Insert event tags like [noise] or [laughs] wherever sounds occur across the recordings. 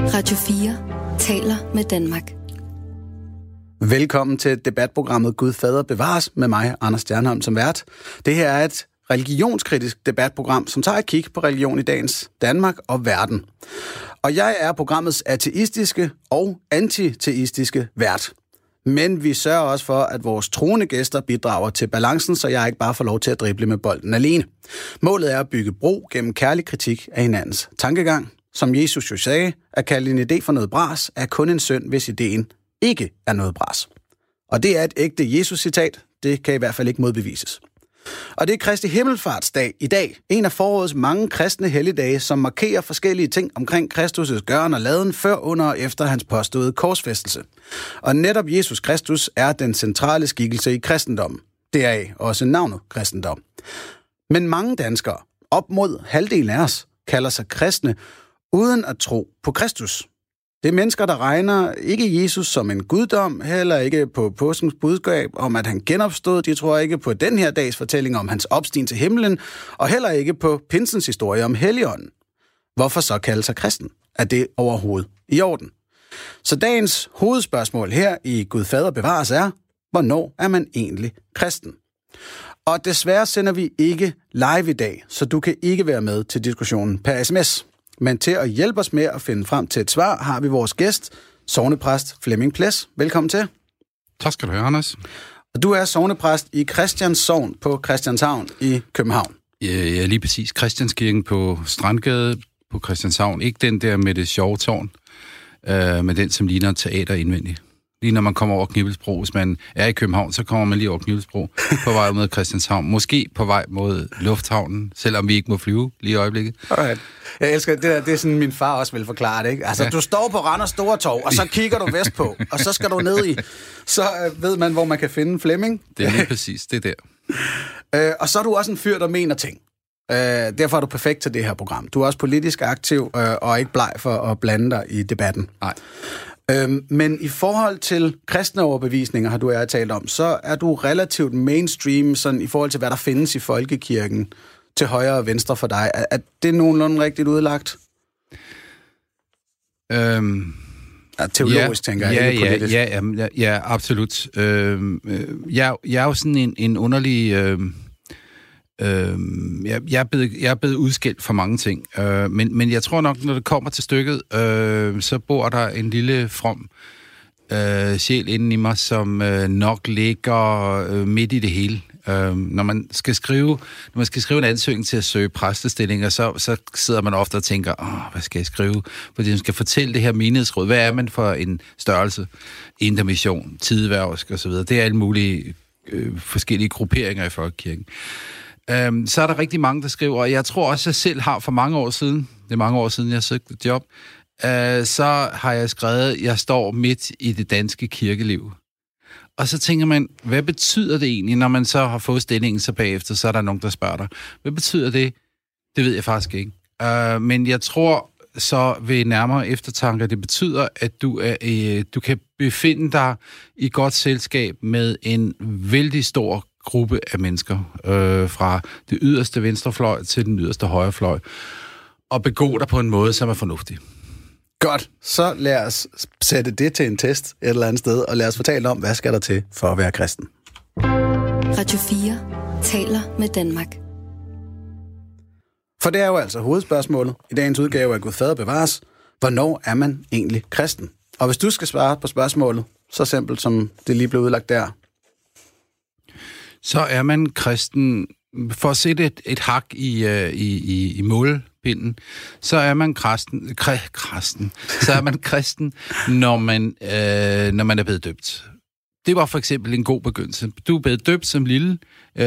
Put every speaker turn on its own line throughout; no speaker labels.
Radio 4 taler med Danmark.
Velkommen til debatprogrammet Gud Fader Bevares med mig, Anders Stjernholm, som vært. Det her er et religionskritisk debatprogram, som tager et kig på religion i dagens Danmark og verden. Og jeg er programmets ateistiske og antiteistiske vært. Men vi sørger også for, at vores troende gæster bidrager til balancen, så jeg ikke bare får lov til at drible med bolden alene. Målet er at bygge bro gennem kærlig kritik af hinandens tankegang. Som Jesus jo sagde, at kalde en idé for noget bras er kun en synd, hvis ideen ikke er noget bras. Og det er et ægte Jesus-citat. Det kan i hvert fald ikke modbevises. Og det er Kristi Himmelfartsdag i dag, en af forårets mange kristne helligdage, som markerer forskellige ting omkring Kristus' gøren og laden før, under og efter hans påståede korsfæstelse. Og netop Jesus Kristus er den centrale skikkelse i kristendommen. Deraf også navnet kristendom. Men mange danskere, op mod halvdelen af os, kalder sig kristne, uden at tro på Kristus. Det er mennesker, der regner ikke Jesus som en guddom, heller ikke på påskens budskab om, at han genopstod. De tror ikke på den her dags fortælling om hans opstigning til himlen, og heller ikke på pinsens historie om Helligånden. Hvorfor så kalde sig kristen? Er det overhovedet i orden? Så dagens hovedspørgsmål her i Gud Fader bevares er, hvornår er man egentlig kristen? Og desværre sender vi ikke live i dag, så du kan ikke være med til diskussionen per sms. Men til at hjælpe os med at finde frem til et svar, har vi vores gæst, sovnepræst Flemming Ples. Velkommen til.
Tak skal du have, Anders.
Og du er sovnepræst i Christians Sogn på Christianshavn i København.
Ja, ja, lige præcis. Christianskirken på Strandgade på Christianshavn. Ikke den der med det sjove tårn, øh, men den, som ligner teater indvendigt. Lige når man kommer over Knibelsbro, hvis man er i København, så kommer man lige over Knibelsbro [laughs] på vej mod Christianshavn. Måske på vej mod Lufthavnen, selvom vi ikke må flyve lige i øjeblikket.
Alright. Jeg elsker det der, det er sådan, min far også vil forklare det, ikke? Altså, ja. du står på Randers Store Torv, og så [laughs] kigger du vestpå, og så skal du ned i, så øh, ved man, hvor man kan finde Flemming.
Det er lige præcis, det er
der. [laughs] Øh, og så er du også en fyr, der mener ting. Øh, derfor er du perfekt til det her program. Du er også politisk aktiv, øh, og ikke bleg for at blande dig i debatten.
Nej.
Øhm, men i forhold til kristne overbevisninger, har du og talt om, så er du relativt mainstream sådan, i forhold til, hvad der findes i folkekirken til højre og venstre for dig. Er, er det nogenlunde rigtigt udlagt?
Øhm,
ja, teologisk,
ja,
tænker jeg,
ja. Ja, ja, ja, ja absolut. Øhm, øh, jeg, jeg er jo sådan en, en underlig... Øh, Øh, jeg, jeg, er blevet, jeg er blevet udskilt for mange ting, øh, men, men jeg tror nok, når det kommer til stykket, øh, så bor der en lille from øh, sjæl inden i mig, som øh, nok ligger øh, midt i det hele. Øh, når man skal skrive, når man skal skrive en ansøgning til at søge præstestillinger, så, så sidder man ofte og tænker, Åh, hvad skal jeg skrive? Fordi man skal fortælle det her menighedsråd. Hvad er man for en størrelse? Intermission, tidværvsk osv. Det er alle mulige øh, forskellige grupperinger i folkekirken. Øhm, så er der rigtig mange, der skriver, og jeg tror også, jeg selv har for mange år siden, det er mange år siden, jeg søgte et job, øh, så har jeg skrevet, jeg står midt i det danske kirkeliv. Og så tænker man, hvad betyder det egentlig, når man så har fået stillingen, så bagefter, så er der nogen, der spørger dig. Hvad betyder det? Det ved jeg faktisk ikke. Øh, men jeg tror så ved nærmere eftertanke, det betyder, at du, er, øh, du kan befinde dig i godt selskab med en vældig stor gruppe af mennesker, øh, fra det yderste venstrefløj til den yderste højrefløj, og begå dig på en måde, som er fornuftig.
Godt, så lad os sætte det til en test et eller andet sted, og lad os fortælle om, hvad skal der til for at være kristen.
Radio 4 taler med Danmark.
For det er jo altså hovedspørgsmålet i dagens udgave af Gud Fader Bevares. Hvornår er man egentlig kristen? Og hvis du skal svare på spørgsmålet, så simpelt som det lige blev udlagt der,
så er man kristen, for at sætte et, et hak i, uh, i, i, i målpinden, så er man kristen, kræ, kristen, så er man [laughs] kristen, når man, uh, når man er blevet døbt. Det var for eksempel en god begyndelse. Du er blevet døbt som lille. Uh,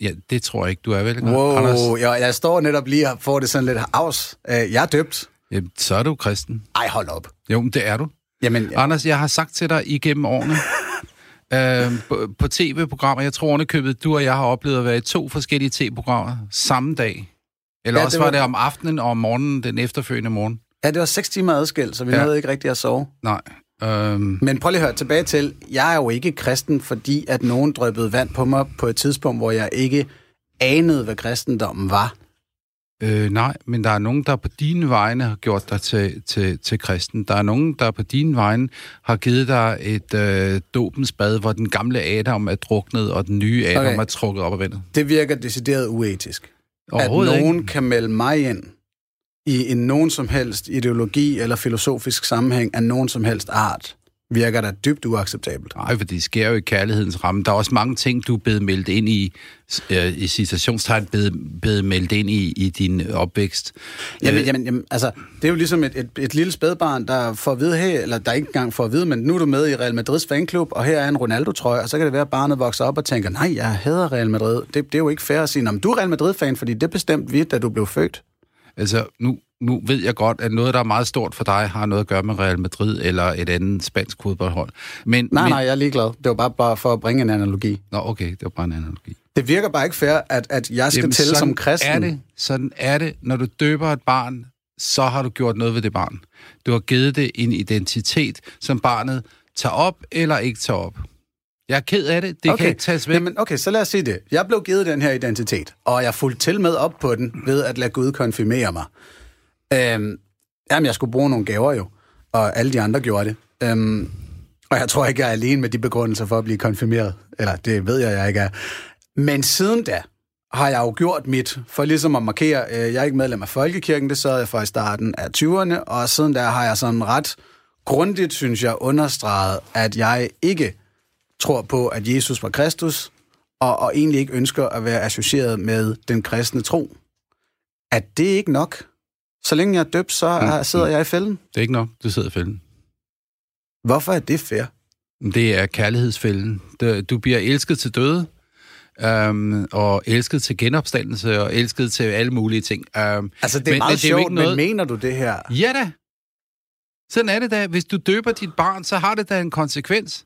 ja, det tror jeg ikke, du er vel?
Wow, Anders? Jeg, jeg står netop lige og får det sådan lidt afs. Uh, jeg er døbt.
Jamen, så er du kristen.
Ej, hold op.
Jo, det er du.
Jamen,
ja. Anders, jeg har sagt til dig igennem årene, [laughs] øh, på, på tv-programmer. Jeg tror underkøbet, du og jeg har oplevet at være i to forskellige tv-programmer samme dag. Eller ja, også det var... var det om aftenen og om morgenen, den efterfølgende morgen.
Ja, det var seks timer adskilt, så vi ja. nåede ikke rigtig at sove.
Nej.
Øhm... Men prøv lige at høre tilbage til, jeg er jo ikke kristen, fordi at nogen drøbede vand på mig på et tidspunkt, hvor jeg ikke anede, hvad kristendommen var.
Øh, nej, men der er nogen, der på dine vegne har gjort dig til, til, til kristen. Der er nogen, der på dine vegne har givet dig et øh, dobens bad, hvor den gamle Adam er druknet, og den nye Adam
Okay.
er trukket op af vandet.
Det virker decideret uetisk. At nogen
ikke.
kan melde mig ind i en nogen som helst ideologi eller filosofisk sammenhæng af nogen som helst art, virker da dybt uacceptabelt.
Nej, for det sker jo i kærlighedens ramme. Der er også mange ting, du er blevet meldt ind i, øh, i citationstegn, blevet, blevet meldt ind i, i din opvækst.
Jamen,
Øh,
jamen, jamen, altså, det er jo ligesom et, et, et lille spædbarn, der får at vide, hey, eller der ikke engang får at vide, men nu er du med i Real Madrids fanklub, og her er en Ronaldo-trøje, og så kan det være, at barnet vokser op og tænker, nej, jeg hader Real Madrid. Det, det er jo ikke fair at sige, "Nå, men du er Real Madrid-fan, fordi det bestemte vi, da du blev født.
Altså, nu, nu ved jeg godt, at noget, der er meget stort for dig, har noget at gøre med Real Madrid eller et andet spansk fodboldhold. Men,
Nej,
men,
nej, jeg er ligeglad. Det var bare, bare for at bringe en analogi.
Nå, okay, det var bare en analogi.
Det virker bare ikke fair, at, at jeg skal Jamen, tælle som kristen.
Er det, sådan er det. Når du døber et barn, så har du gjort noget ved det barn. Du har givet det en identitet, som barnet tager op eller ikke tager op. Jeg er ked af det. Det okay. kan ikke tages væk.
Jamen, okay, så lad os sige det. Jeg blev givet den her identitet, og jeg fulgte til med op på den ved at lade Gud konfirmere mig. Øhm, jamen, jeg skulle bruge nogle gaver jo, og alle de andre gjorde det. Øhm, og jeg tror ikke, jeg er alene med de begrundelser for at blive konfirmeret. Eller det ved jeg, jeg ikke er. Men siden da har jeg jo gjort mit, for ligesom at markere, øh, jeg er ikke medlem af Folkekirken, det sad jeg for i starten af 20'erne, og siden da har jeg sådan ret grundigt, synes jeg, understreget, at jeg ikke tror på, at Jesus var Kristus, og, og egentlig ikke ønsker at være associeret med den kristne tro. At det ikke nok? Så længe jeg er døbt, så mm. sidder jeg i fælden.
Det er ikke nok, du sidder i fælden.
Hvorfor er det fair?
Det er kærlighedsfælden. Du bliver elsket til døde, øhm, og elsket til genopstandelse, og elsket til alle mulige ting. Øhm,
Altså, det er
men-
meget
det er jo
sjovt,
noget-
men mener du det her?
Ja da. Sådan er det da. Hvis du døber dit barn, så har det da en konsekvens.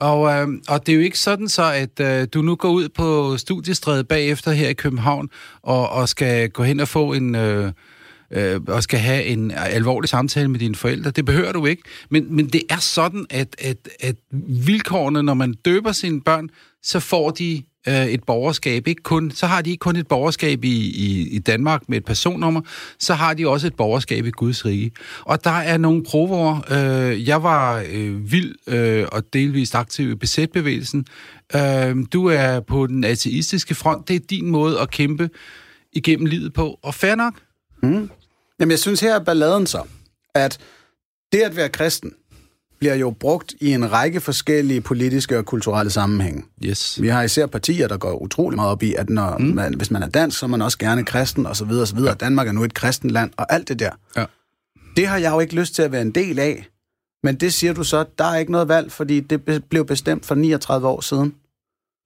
Og, øh, og det er jo ikke sådan så, at øh, du nu går ud på studiestredet bagefter her i København og, og skal gå hen og få en... Øh, øh, og skal have en alvorlig samtale med dine forældre. Det behøver du ikke. Men, men det er sådan, at, at, at vilkårene, når man døber sine børn, så får de øh, et borgerskab. Ikke kun, så har de ikke kun et borgerskab i, i, i Danmark med et personnummer, så har de også et borgerskab i Guds rige. Og der er nogle prover. Øh, jeg var øh, vild øh, og delvist aktiv i besætbevægelsen. Øh, du er på den ateistiske front. Det er din måde at kæmpe igennem livet på. Og fair nok. Mm.
Jamen, jeg synes her er balladen så, at det at være kristen bliver jo brugt i en række forskellige politiske og kulturelle sammenhænge.
Yes.
Vi har især partier, der går utrolig meget op i, at når mm. man, hvis man er dansk, så er man også gerne kristen, og så videre, og så videre. Ja. Danmark er nu et kristen land, og alt det der.
Ja.
Det har jeg jo ikke lyst til at være en del af. Men det siger du så, der er ikke noget valg, fordi det blev bestemt for 39 år siden.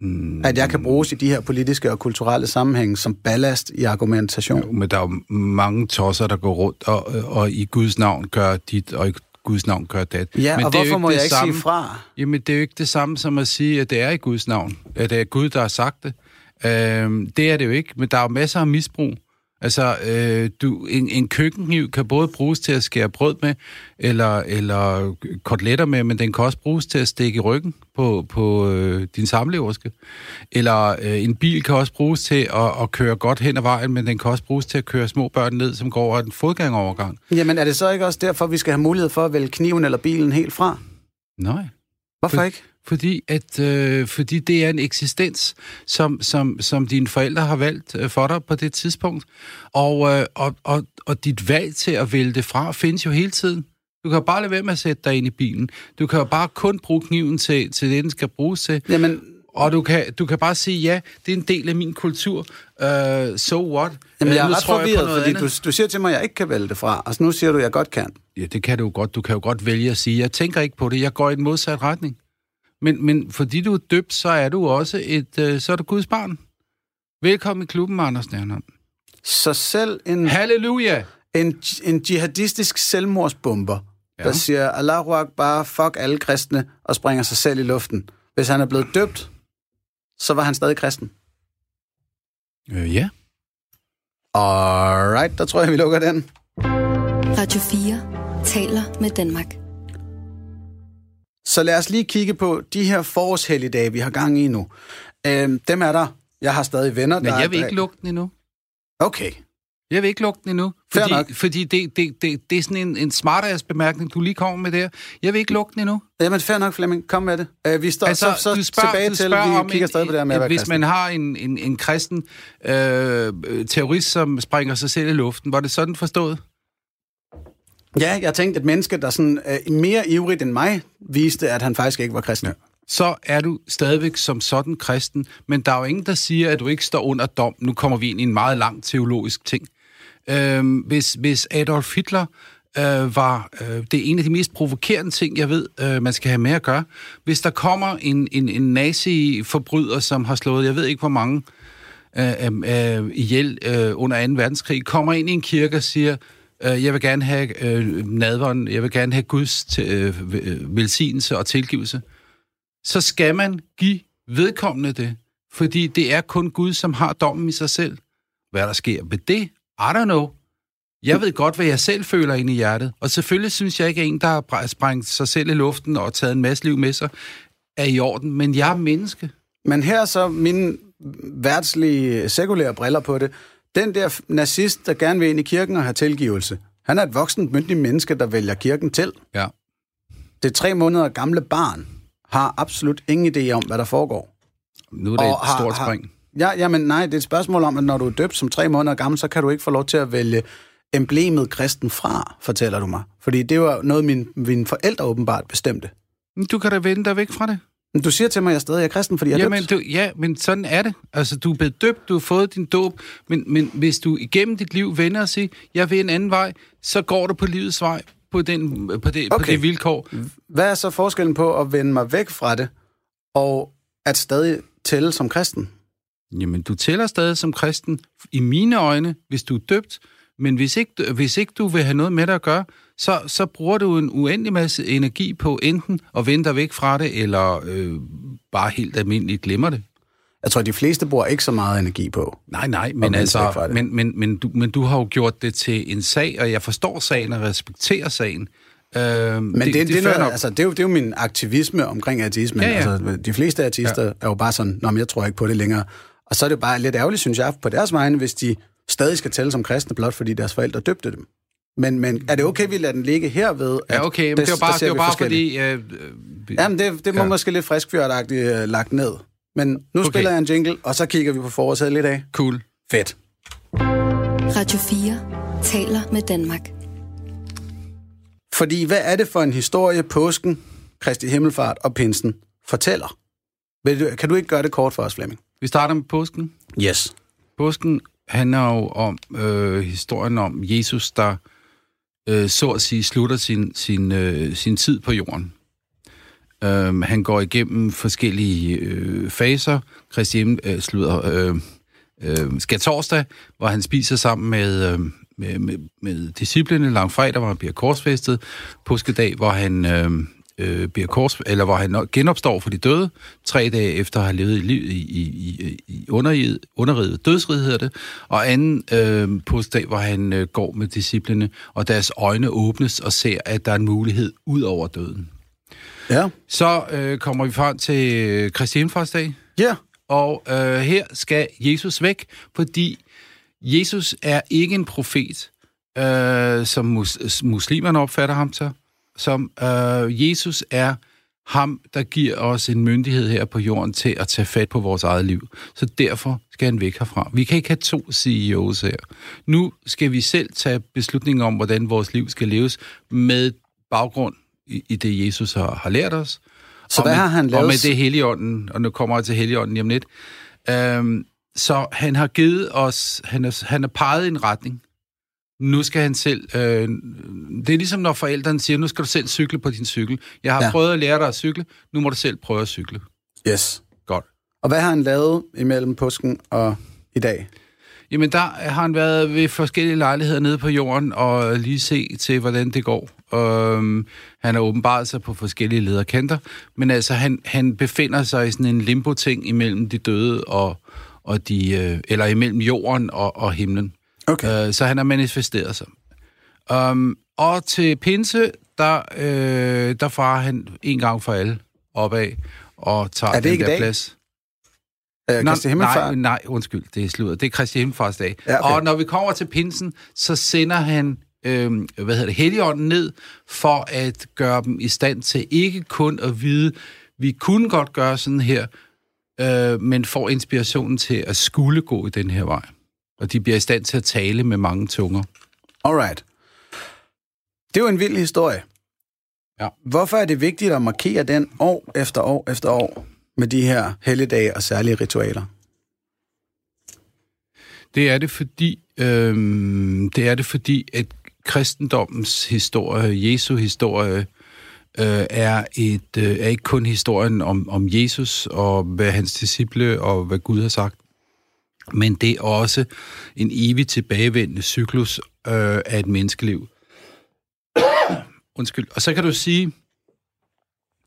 Mm. At jeg kan bruges i de her politiske og kulturelle sammenhænge som ballast i argumentation.
Jo, men der er jo mange tosser, der går rundt og, og i Guds navn gør dit, og Guds navn gør dat.
Ja,
men
og
det er
hvorfor må
det
jeg ikke
samme,
sige fra?
Jamen, det er jo ikke det samme som at sige, at det er i Guds navn. At det er Gud, der har sagt det. Øhm, det er det jo ikke, men der er jo masser af misbrug. Altså, øh, du, en, en køkkenkniv kan både bruges til at skære brød med, eller, eller koteletter med, men den kan også bruges til at stikke i ryggen på, på øh, din samleverske. Eller øh, en bil kan også bruges til at, at køre godt hen ad vejen, men den kan også bruges til at køre små børn ned, som går over en fodgængerovergang.
Jamen, er det så ikke også derfor, vi skal have mulighed for at vælge kniven eller bilen helt fra?
Nej.
Hvorfor
For-
ikke?
Fordi, at, øh, fordi det er en eksistens, som, som, som dine forældre har valgt øh, for dig på det tidspunkt. Og, øh, og, og, og dit valg til at vælge det fra findes jo hele tiden. Du kan jo bare lade være med at sætte dig ind i bilen. Du kan jo bare kun bruge kniven til, til det, den skal bruges til.
Jamen,
Og du kan, du kan bare sige, ja, det er en del af min kultur. Uh, so what?
jamen
Øh,
jeg er
nu
ret forvirret,
noget
fordi du,
andet.
du siger til mig, at jeg ikke kan vælge det fra. Altså, nu siger du, at jeg godt kan.
Ja, det kan du godt. Du kan jo godt vælge at sige, jeg tænker ikke på det, jeg går i en modsat retning. Men, men fordi du er døbt, så er du også et, øh, så er du Guds barn. Velkommen i klubben, Anders Stjernholm.
Så selv en,
Halleluja!
en, en jihadistisk selvmordsbomber, ja. der siger, Allahu Akbar, fuck alle kristne, og springer sig selv i luften. Hvis han er blevet døbt, så var han stadig kristen.
Øh, ja.
Alright, der tror jeg, vi lukker den.
Radio 4 taler med Danmark.
Så lad os lige kigge på de her forårshelligdage, vi har gang i nu. Øhm, dem er der. Jeg har stadig venner,
Men
der
jeg vil ikke lukke den endnu.
Okay.
Jeg vil ikke lukke den endnu.
Fair
Fordi,
nok.
fordi det, det, det, det er sådan en, en smartass bemærkning, du lige kommer med der. Jeg vil ikke lukke den endnu.
Jamen, fair nok, Flemming. Kom med det. Uh, vi står altså, så, så tilbage til, vi kigger stadig på det her med at være
Hvis
kristen.
man har en, en, en kristen øh, terrorist, som springer sig selv i luften, var det sådan forstået?
Ja, jeg tænkte, at menneske, der sådan, øh, mere ivrigt end mig, viste, at han faktisk ikke var kristen. Ja.
så er du stadigvæk som sådan kristen, men der er jo ingen, der siger, at du ikke står under dom. Nu kommer vi ind i en meget lang teologisk ting. Øhm, hvis, hvis Adolf Hitler øh, var... Øh, det er en af de mest provokerende ting, jeg ved, øh, man skal have med at gøre. Hvis der kommer en, en, en nazi-forbryder, som har slået, jeg ved ikke hvor mange, øh, øh, øh ihjel øh, under 2. verdenskrig, kommer ind i en kirke og siger, øh, jeg vil gerne have øh, nadveren, jeg vil gerne have Guds øh, øh, velsignelse og tilgivelse, så skal man give vedkommende det. Fordi det er kun Gud, som har dommen i sig selv. Hvad der sker med det, I don't know. Jeg ved godt, hvad jeg selv føler inde i hjertet. Og selvfølgelig synes jeg ikke, at en, der har sprængt sig selv i luften og taget en masse liv med sig, er i orden. Men jeg er menneske.
Men her er så mine værtslige, sekulære briller på det. Den der nazist, der gerne vil ind i kirken og have tilgivelse, han er et voksent, myndigt menneske, der vælger kirken til.
Ja.
Det tre måneder gamle barn har absolut ingen idé om, hvad der foregår.
Nu er det
Og
et stort spring.
Ja, jamen nej, det er et spørgsmål om, at når du er døbt som tre måneder gammel, så kan du ikke få lov til at vælge emblemet kristen fra, fortæller du mig. Fordi det var noget, min, mine forældre åbenbart bestemte.
Du kan da vende dig væk fra det.
Men du siger til mig, at jeg stadig er kristen, fordi jeg er
Jamen,
døbt.
du, ja, men sådan er det. Altså, du er blevet døbt, du har fået din dåb, men, men hvis du igennem dit liv vender og siger, jeg vil en anden vej, så går du på livets vej på, den, på, det, okay. på det vilkår.
Hvad er så forskellen på at vende mig væk fra det, og at stadig tælle som kristen?
Jamen, du tæller stadig som kristen, i mine øjne, hvis du er døbt, men hvis ikke, hvis ikke du vil have noget med det at gøre, så, så bruger du en uendelig masse energi på enten at vende dig væk fra det, eller øh, bare helt almindeligt glemmer det.
Jeg tror, de fleste bruger ikke så meget energi på.
Nej, nej, men, altså,
det.
men, men, men, du, men du har jo gjort det til en sag, og jeg forstår sagen og respekterer sagen. Øh,
Men det, det, det, er,
fair
noget,
nok.
altså, det, er jo, det er jo min aktivisme omkring ateismen.
Ja, ja.
Altså, de fleste ateister ja. er jo bare sådan, Nå, men jeg tror ikke på det længere. Og så er det bare lidt ærgerligt, synes jeg, på deres vegne, hvis de stadig skal tælle som kristne, blot fordi deres forældre døbte dem. Men, men er det okay, vi lader den ligge herved? at
Ja, okay, men
der-
det var bare, det var
vi
bare fordi... Øh, øh,
Jamen, det, det må
Ja.
måske lidt friskfjordagtigt øh, lagt ned. Men nu
Okay.
okay. spiller jeg en jingle, og så kigger vi på forårsædet lidt af.
Cool.
Fedt.
Radio 4 taler med Danmark.
Fordi hvad er det for en historie, påsken, Kristi Himmelfart og Pinsen fortæller? Vil du, kan du ikke gøre det kort for os, Flemming?
Vi starter med påsken.
Yes.
Påsken handler jo om øh, historien om Jesus, der øh, så at sige slutter sin, sin, øh, sin tid på jorden. Øh, han går igennem forskellige øh, faser. Kristi øh, slutter øh, øh, skal torsdag, hvor han spiser sammen med, øh, med, med, med disciplene. Langfredag, hvor han bliver korsfæstet. Påskedag, hvor han øh, øh, bliver kors, eller hvor han genopstår for de døde. Tre dage efter at have levet i, liv, i, i, i, underriget, underriget dødsrid, hedder det. Og anden øh, påskedag, hvor han øh, går med disciplene, og deres øjne åbnes og ser, at der er en mulighed ud over døden.
Ja.
Så øh, kommer vi frem til øh, Kristi Himmelfartsdag,
Ja.
og øh, her skal Jesus væk, fordi Jesus er ikke en profet, øh, som mus- muslimerne opfatter ham til. Som øh, Jesus er ham, der giver os en myndighed her på jorden til at tage fat på vores eget liv. Så derfor skal han væk herfra. Vi kan ikke have to CEOs her. Nu skal vi selv tage beslutninger om, hvordan vores liv skal leves med baggrund i, i det, Jesus har, har lært os.
Så
og
hvad
med,
har han lavet?
Og med det helligånden, og nu kommer jeg til helligånden lige om lidt. Øhm, så han har givet os, han har, han har peget en retning. Nu skal han selv, øh, det er ligesom når forældrene siger, nu skal du selv cykle på din cykel. Jeg har ja. Prøvet at lære dig at cykle, nu må du selv prøve at cykle.
Yes.
Godt.
Og hvad har han lavet imellem påsken og i dag?
Jamen, der har han været ved forskellige lejligheder nede på jorden og lige se til, hvordan det går. Øhm, han har åbenbart sig på forskellige lederkanter, men altså, han, han befinder sig i sådan en limbo-ting imellem de døde og, og de, øh, eller imellem jorden og, og himlen.
Okay.
Øh, så han har manifesteret sig. Um, og til Pinse, der, øh, der farer han en gang for alle opad og tager
Er det
den
ikke
der
dag?
plads.
Øh,
Nå, nej, nej, undskyld, det er sludder. Det er Kristi Himmelfarts dag.
Ja, okay.
Og når vi kommer til pinsen, så sender han øh, hvad hedder det, Helligånden ned for at gøre dem i stand til ikke kun at vide, vi kunne godt gøre sådan her, øh, men får inspirationen til at skulle gå i den her vej. Og de bliver i stand til at tale med mange tunger.
Alright. Det er jo en vild historie.
Ja.
Hvorfor er det vigtigt at markere den år efter år efter år med de her helligdage og særlige ritualer?
Det er det, fordi, øh, det er det, fordi at kristendommens historie, Jesu historie, øh, er, et, øh, er ikke kun historien om, om Jesus og hvad hans disciple og hvad Gud har sagt, men det er også en evig tilbagevendende cyklus øh, af et menneskeliv. [coughs] Undskyld. Og så kan du sige,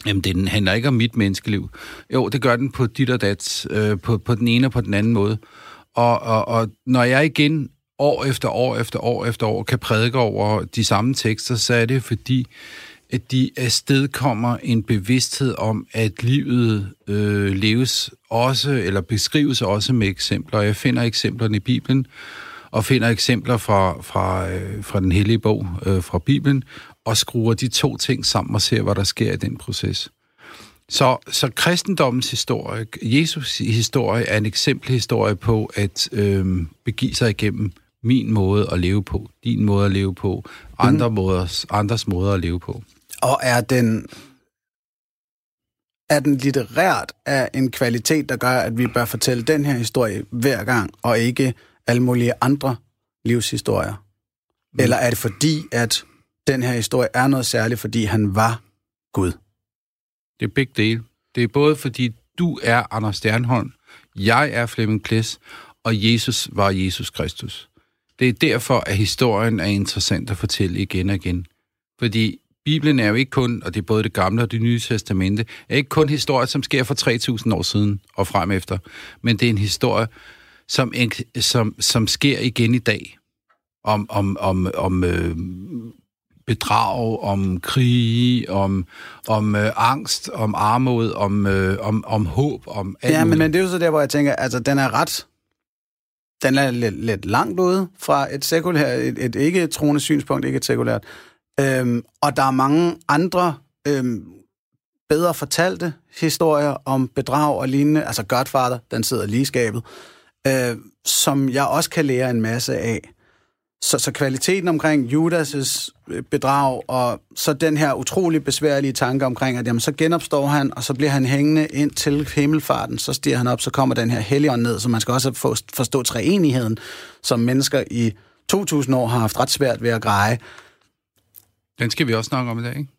jamen den handler ikke om mit menneskeliv. Jo, det gør den på dit og dat, øh, på, på den ene og på den anden måde. Og, og, og når jeg igen år efter år efter år efter år kan prædike over de samme tekster, så er det fordi, at de afstedkommer en bevidsthed om, at livet øh, leves også, eller beskrives også med eksempler. Jeg finder eksemplerne i Bibelen, og finder eksempler fra, fra, øh, fra den hellige bog, øh, fra Bibelen, og skruer de to ting sammen og ser, hvad der sker i den proces. Så, så kristendommens historie, Jesus historie, er en eksempelhistorie på at øh, begive sig igennem min måde at leve på, din måde at leve på, andre mm. måders, andres måder at leve på.
Og er den, er den litterært af en kvalitet, der gør, at vi bør fortælle den her historie hver gang, og ikke alle mulige andre livshistorier? Mm. Eller er det fordi, at den her historie er noget særligt, fordi han var Gud?
Det er begge dele. Det er både fordi, du er Anders Stjernholm, jeg er Flemming Ples, og Jesus var Jesus Kristus. Det er derfor, at historien er interessant at fortælle igen og igen. Fordi Bibelen er jo ikke kun, og det er både det gamle og det nye testamente, er ikke kun historie, som sker for 3.000 år siden og frem efter, men det er en historie, som, som, som sker igen i dag. Om, om, om, om øh, bedrag, om krige, om, om øh, angst, om armod, om, øh, om, om håb, om alt
Ja, men, men det er jo så der, hvor jeg tænker, altså den er ret... Den er lidt, lidt langt ude fra et sekulært, et, et ikke-troende synspunkt, ikke et sekulært. Øhm, og der er mange andre øhm, bedre fortalte historier om bedrag og lignende, altså Godfather, den sidder lige i skabet, øh, som jeg også kan lære en masse af. Så, så kvaliteten omkring Judas' bedrag, og så den her utrolig besværlige tanke omkring, at jamen, så genopstår han, og så bliver han hængende ind til himmelfarten, så stiger han op, så kommer den her helligånd ned, så man skal også få, forstå treenigheden, som mennesker i 2000 år har haft ret svært ved at greje.
Den skal vi også snakke om i dag, ikke?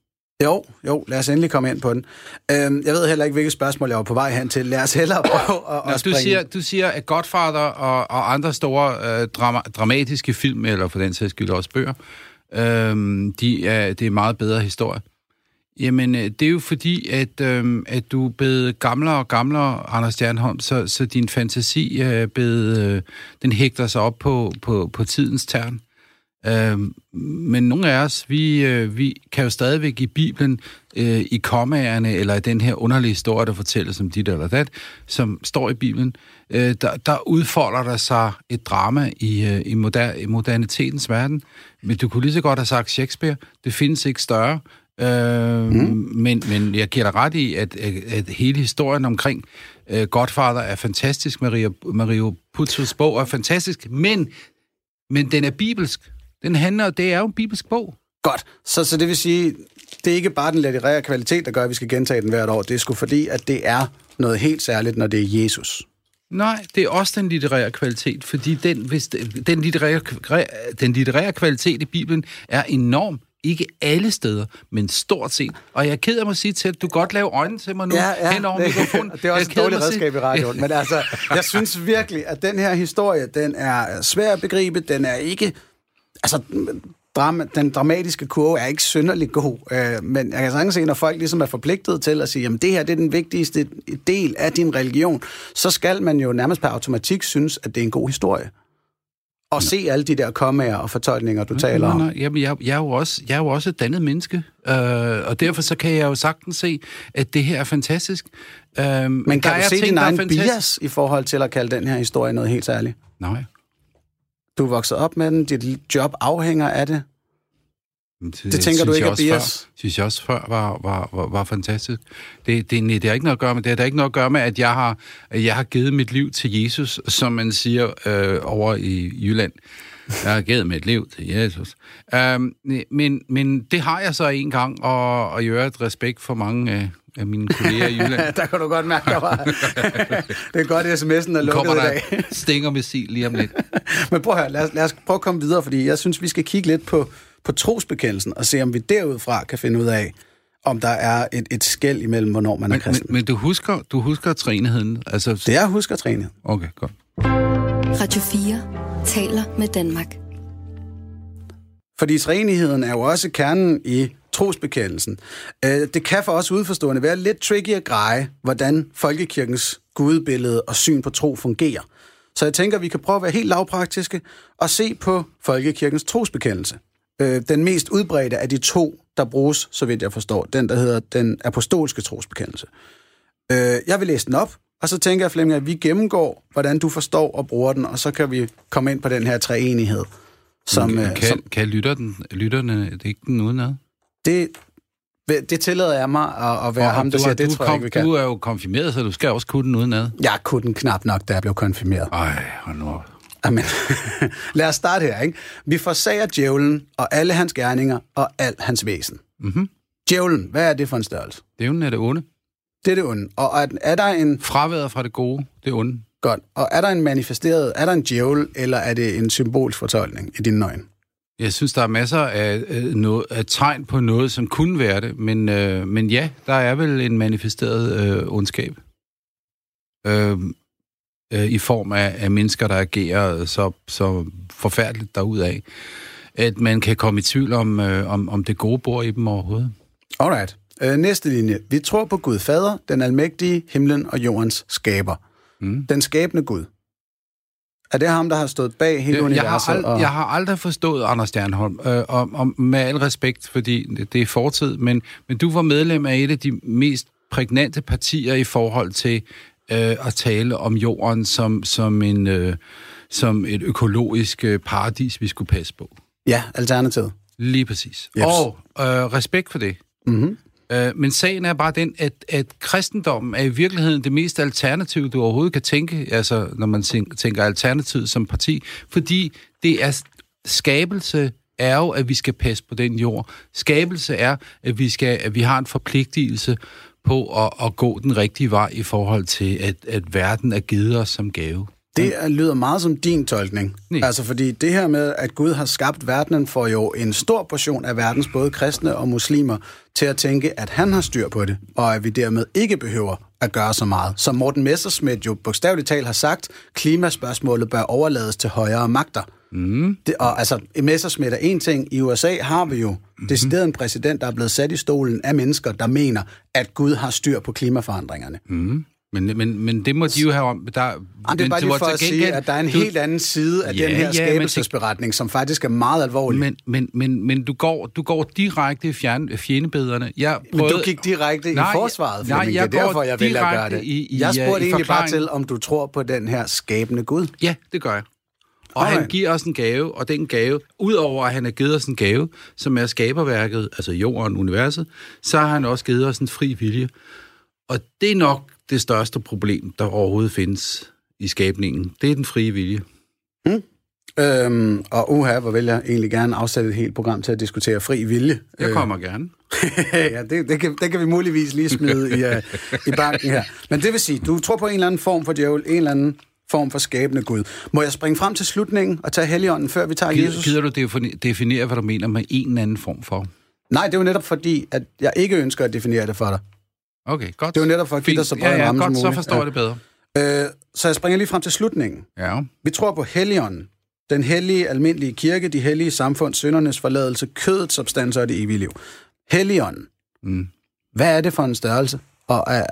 Jo, jo, lad os endelig komme ind på den. Øhm, jeg ved heller ikke, hvilket spørgsmål jeg var på vej hen til. Lad os hellere prøve at,
Nå,
at
du, siger, du siger, at Godfather og, og andre store øh, drama, dramatiske film, eller for den sags skyld også bøger, øh, de er, det er meget bedre historie. Jamen, øh, det er jo fordi, at, øh, at du er blevet gamlere og gamlere, Anders Stjernholm, så, så din fantasi er blevet, øh, den hægter sig op på, på, på tidens tern. Øh, men nogle af os, vi, øh, vi kan jo stadigvæk i Bibelen, øh, i kommaerne, eller i den her underlige historie, der fortælles om dit eller dat, som står i Bibelen, øh, der, der udfolder der sig et drama i, øh, i, moder, i modernitetens verden. Men du kunne lige så godt have sagt Shakespeare. Det findes ikke større. Øh, mm. men, men jeg giver dig ret i, at, at, at hele historien omkring øh, Godfather er fantastisk. Maria, Mario Puzo's bog er fantastisk, men, men den er bibelsk. Den handler, det er jo en bibelsk bog.
Godt. Så, så det vil sige, det er ikke bare den litterære kvalitet, der gør, at vi skal gentage den hvert år. Det er sgu fordi, at det er noget helt særligt, når det er Jesus.
Nej, det er også den litterære kvalitet, fordi den, hvis den, litterære, den litterære kvalitet i Bibelen er enorm. Ikke alle steder, men stort set. Og jeg er ked af at sige til, at du godt lave øjnene til mig nu hen over
det,
mikrofonen. [laughs]
det er også et dårligt redskab i radioen. Men altså, jeg synes virkelig, at den her historie, den er svær at begribe. Den er ikke... Altså, drama, den dramatiske kurve er ikke synderlig god, øh, men jeg kan sagtens se, når folk ligesom er forpligtet til at sige, jamen det her det er den vigtigste del af din religion, så skal man jo nærmest per automatik synes, at det er en god historie. Og se alle de der kommaer og fortolkninger, du taler
nej,
om.
nej, jamen, jeg, jeg, er jo også, jeg er jo også et dannet menneske, øh, og derfor så kan jeg jo sagtens se, at det her er fantastisk. Øh,
Men kan
der
du
er
se
ting,
din egen bias i forhold til at kalde den her historie noget helt særligt?
Nej.
Du er vokset op med den, dit job afhænger af det.
Det,
Det tænker du ikke
også
bias?
Før, synes jeg også før var, var, var, var fantastisk. Det, det, nej, det har ikke noget at gøre med det. har da ikke noget at gøre med, at jeg har, at jeg har givet mit liv til Jesus, som man siger øh, over i Jylland. Jeg har givet mit liv til Jesus. Um, men, men det har jeg så en gang, og, og har et respekt for mange af, af mine kolleger i Jylland. [laughs]
der kan du godt mærke, der var... [laughs] det er godt, at sms'en er lukket
Kommer
i
der
dag.
stinger missil lige om lidt. [laughs]
Men prøv at høre, lad os, lad os prøve at komme videre, fordi jeg synes, vi skal kigge lidt på, på trosbekendelsen, og se, om vi derudfra kan finde ud af, om der er et, et skæld imellem, hvornår man er
Men,
kristen.
men, men du husker, du husker træenigheden? Altså,
det er husk at træne.
Okay, godt.
Radio 4 taler med Danmark.
Fordi træenigheden er jo også kernen i trosbekendelsen. Øh, Det kan for os udforstående være lidt tricky at greje, hvordan folkekirkens gudebillede og syn på tro fungerer. Så jeg tænker, at vi kan prøve at være helt lavpraktiske og se på folkekirkens trosbekendelse. Øh, Den mest udbredte af de to, der bruges, så vidt jeg forstår, den der hedder den apostolske trosbekendelse. Øh, Jeg vil læse den op, og så tænker jeg, Flemming, at vi gennemgår, hvordan du forstår og bruger den, og så kan vi komme ind på den her treenighed. Som, øh,
kan,
som,
kan lytter den, lytterne det ikke den udenad?
Det, det tillader jeg mig at, at være ham, der
du,
siger,
er-
det
du,
tror jeg ikke.
Du er jo konfirmeret, så du skal også kunne den udenad.
Jeg kunne den knap nok, da jeg blev konfirmeret.
Ej, hold nu op.
Amen. [laughs] Lad os starte her, ikke? Vi forsager djævlen og alle hans gerninger og al hans væsen.
Mm-hmm.
Djævlen, hvad er det for en størrelse?
Dævnen er det onde.
Det er det onde. Og er, er der en...
Fraværet fra det gode, det er onde.
Godt. Og er der en manifesteret... Er der en djævel, eller er det en symbolsk fortolkning i dine øjne?
Jeg synes, der er masser af, øh, noget, af tegn på noget, som kunne være det, men, øh, men ja, der er vel en manifesteret øh, ondskab. Øh, øh, I form af, af mennesker, der agerer så, så forfærdeligt derudaf, at man kan komme i tvivl om, øh, om, om det gode bor i dem overhovedet.
Alright. Øh, næste linje. Vi tror på Gud Fader, den almægtige, himlen og jordens skaber.
Mm.
Den skabende Gud. Er det ham, der har stået bag hele
Jeg, jeg,
universet?
har ald-
og...
jeg har aldrig forstået Anders Stjernholm, øh, om, om, med al respekt, fordi det, det er fortid, men, men du var medlem af et af de mest prægnante partier i forhold til øh, at tale om jorden som, som, en, øh, som et økologisk øh, paradis, vi skulle passe på.
Ja, alternativet.
Lige præcis.
Jeps.
Og øh, respekt for det.
Mm-hmm.
Øh, men sagen er bare den, at, at kristendommen er i virkeligheden det mest alternative, du overhovedet kan tænke, altså når man tænker, alternativet som parti, fordi det er skabelse er jo, at vi skal passe på den jord. Skabelse er, at vi, skal, at vi har en forpligtelse på at, at gå den rigtige vej i forhold til, at, at verden er givet os som gave.
Det er- lyder meget som din tolkning.
Nej.
Altså fordi det her med, at Gud har skabt verdenen, får jo en stor portion af verdens både kristne og muslimer til at tænke, at han har styr på det, og at vi dermed ikke behøver at gøre så meget. Som Morten Messerschmidt jo bogstaveligt talt har sagt, klimaspørgsmålet bør overlades til højere magter. Mm. Det, og altså, Messerschmidt er en ting. I USA har vi jo mm-hmm. decideret en præsident, der er blevet sat i stolen af mennesker, der mener, at Gud har styr på klimaforandringerne. Mm.
Men, men, men det må de jo have om. Der,
det er bare lige for at sige, at der er en
du-
helt anden side af
Ja,
den her
ja,
skabelsesberetning, som faktisk er meget alvorlig. Men,
Men, men, men, du, går, du går direkte i fjern, fjendebederne. Jeg
men du gik direkte
Nej,
i forsvaret,
nej,
Flemming.
jeg
det er derfor, jeg at gøre det.
i- i,
jeg
øh,
spurgte
i
egentlig bare til, om du tror på den her skabende Gud.
Ja, det gør jeg. Og han giver os en gave, og den gave, udover at han har givet os en gave, som er skaberværket, altså jorden, universet, så har han også givet os en fri vilje. Og det er nok det største problem, der overhovedet findes i skabningen. Det er den frie vilje.
Øhm, og uha, hvor vil jeg egentlig gerne afsætte et helt program til at diskutere fri vilje.
Jeg kommer gerne. [laughs]
ja, det, det, kan, det kan vi muligvis lige smide i, uh, i banken her. Men det vil sige, du tror på en eller anden form for djævel, en eller anden form for skabende Gud. Må jeg springe frem til slutningen og tage Helligånden, før vi tager Jesus?
Gider, gider du definere, hvad du mener med en eller anden form for?
Nej, det er jo netop fordi, at jeg ikke ønsker at definere det for dig.
Okay, godt.
Det er jo netop for at give dig så bred
ja, ja,
ramme som
godt, så
muligt.
forstår
Ja.
jeg det bedre.
Øh, så jeg springer lige frem til slutningen.
Ja.
Vi tror på Helligånden, den hellige, almindelige kirke, de hellige samfund, syndernes forladelse, kødets substanser og det evige liv. Helligånden.
Mm.
Hvad er det for en størrelse? Og er...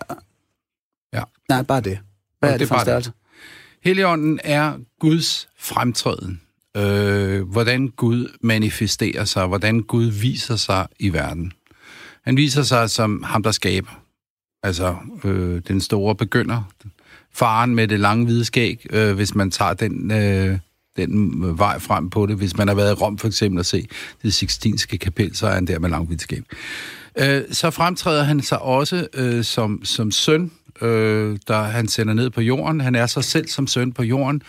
Ja.
Nej, bare det. Hvad
Og
er det,
det
for en
bare det.
størrelse?
Helligånden er Guds fremtræden. øh, hvordan Gud manifesterer sig, hvordan Gud viser sig i verden. Han viser sig som ham, der skaber. Altså, øh, den store begynder. Faren med det lange hvide skæg, øh, hvis man tager den, øh, den øh, vej frem på det. Hvis man har været i Rom for eksempel og se det Sixtinske kapel, så er han der med lang hvid skæg. Øh, så fremtræder han sig også øh, som, som søn, øh, der han sender ned på jorden. Han er sig selv som søn på jorden,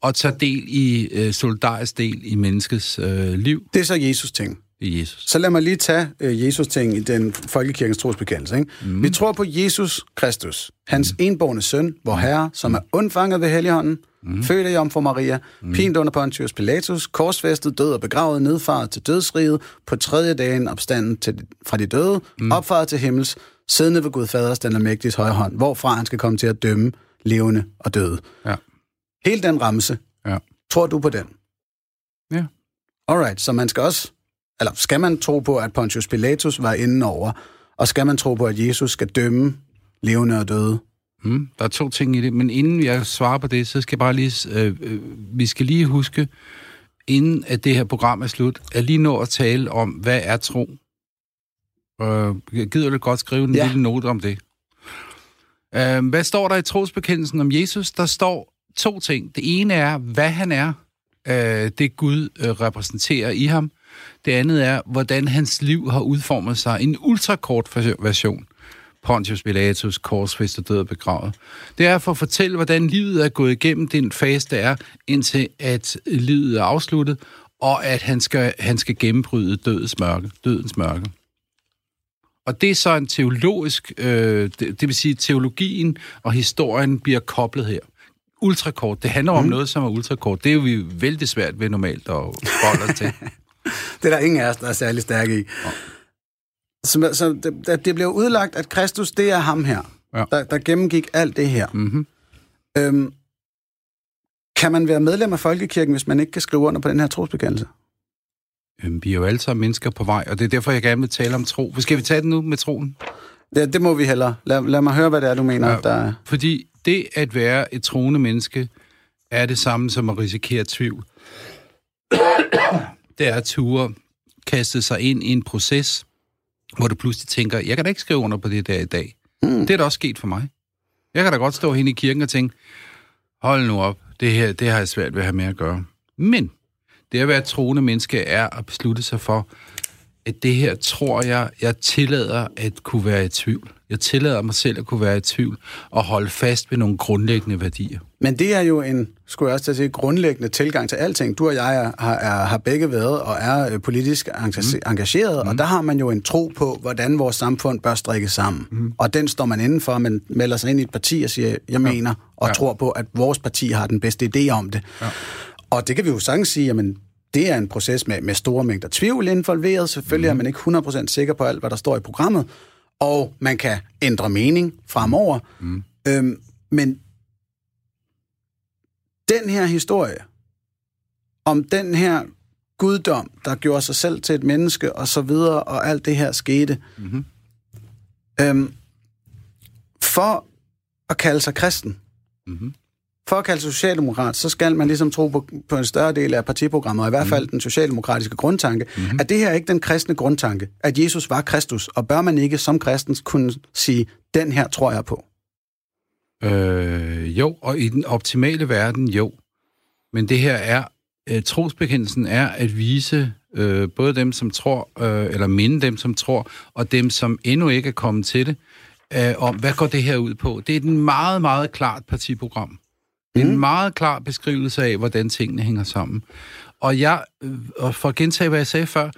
og tager del i, øh, solidarisk del i menneskets øh, liv.
Det er så Jesus ting.
I Jesus.
Så lad mig lige tage øh, Jesus ting i den folkekirkens trosbekendelse. Ikke? Mm. Vi tror på Jesus Kristus, hans mm. enborne søn, vor herre, som er undfanget ved Helligånden, mm. født af Jomfru Maria, mm. pint under Pontius Pilatus, korsfæstet, død og begravet, nedfaret til dødsriget, på tredje dagen opstanden til, fra de døde, mm. opfaret til himmels, siddende ved Gud Faders, den almægtiges højre hånd, hvorfra han skal komme til at dømme levende og døde.
Ja.
Hele den ramse,
Ja.
tror du på den?
Ja.
Alright, så man skal også, eller skal man tro på, at Pontius Pilatus var inden over, og skal man tro på, at Jesus skal dømme levende og døde?
Mm, der er to ting i det, men inden jeg svarer på det, så skal jeg bare lige, øh, øh, vi skal lige huske, inden at det her program er slut, at lige nå at tale om, hvad er tro? Øh, gider du godt skrive en
ja.
lille note om det? Øh, hvad står der i trosbekendelsen om Jesus? Der står to ting. Det ene er, hvad han er, øh, det Gud øh, repræsenterer i ham. Det andet er, hvordan hans liv har udformet sig. En ultrakort version. Pontius Pilatus, korsfæstet, død og begravet. Det er for at fortælle, hvordan livet er gået igennem den fase, der er, indtil at livet er afsluttet, og at han skal, han skal gennembryde dødens mørke. Dødens mørke. Og det er så en teologisk, øh, det, det vil sige, teologien og historien bliver koblet her. Ultrakort, det handler om mm. noget, som er ultrakort. Det er jo vi vældig svært ved normalt at forholde os til. [laughs] [laughs]
Det er der ingen af os, der er særlig stærke i. Så, så det, det bliver udlagt, at Kristus, det er ham her,
Ja.
der, der gennemgik alt det her.
Mm-hmm.
Øhm, kan man være medlem af Folkekirken, hvis man ikke kan skrive under på den her trosbekendelse?
Øhm, Vi er jo alle sammen mennesker på vej, og det er derfor, jeg gerne vil tale om tro. Skal vi tage den nu med troen?
Det, det må vi hellere. Lad, lad mig høre, hvad det er, du mener, ja. der er.
Fordi det at være et troende menneske er det samme som at risikere tvivl. Det er at ture kaste sig ind i en proces, hvor du pludselig tænker, jeg kan da ikke skrive under på det der i dag. Mm. Det er da også sket for mig. Jeg kan da godt stå hen i kirken og tænke, hold nu op, det her det har jeg svært ved at have med at gøre. Men det at være et troende menneske er at beslutte sig for, at det her tror jeg, jeg tillader at kunne være i tvivl. Jeg tillader mig selv at kunne være i tvivl og holde fast ved nogle grundlæggende værdier.
Men det er jo en, skulle jeg også sige, grundlæggende tilgang til alting. Du og jeg har, er, har begge været og er øh, politisk engage- engageret, mm. og der har man jo en tro på, hvordan vores samfund bør strikkes sammen. Mm. Og den står man indenfor, man melder sig ind i et parti og siger, jeg mener, og
Ja.
tror på, at vores parti har den bedste idé om det. Ja. Og det kan vi jo sagtens sige, jamen, det er en proces med, med store mængder tvivl involveret. Selvfølgelig mm. er man ikke 100% sikker på alt, hvad der står i programmet, og man kan ændre mening fremover. Mm. Øhm, men den her historie, om den her guddom, der gjorde sig selv til et menneske, og så videre, og alt det her skete. Mm-hmm. Øhm, for at kalde sig kristen, mm-hmm. For at kalde sig socialdemokrat, så skal man ligesom tro på, på en større del af partiprogrammet, og i hvert fald mm-hmm. den socialdemokratiske grundtanke, mm-hmm. at det her er ikke den kristne grundtanke, at Jesus var Kristus, og bør man ikke som kristen kunne sige, den her tror jeg på.
Øh, jo, og i den optimale verden, jo. Men det her er, øh, trosbekendelsen er at vise øh, både dem, som tror, øh, eller minde dem, som tror, og dem, som endnu ikke er kommet til det, øh, om, hvad går det her ud på? Det er et meget, meget klart partiprogram. Er en meget klar beskrivelse af, hvordan tingene hænger sammen. Og jeg, øh, og for at gentage, hvad jeg sagde før,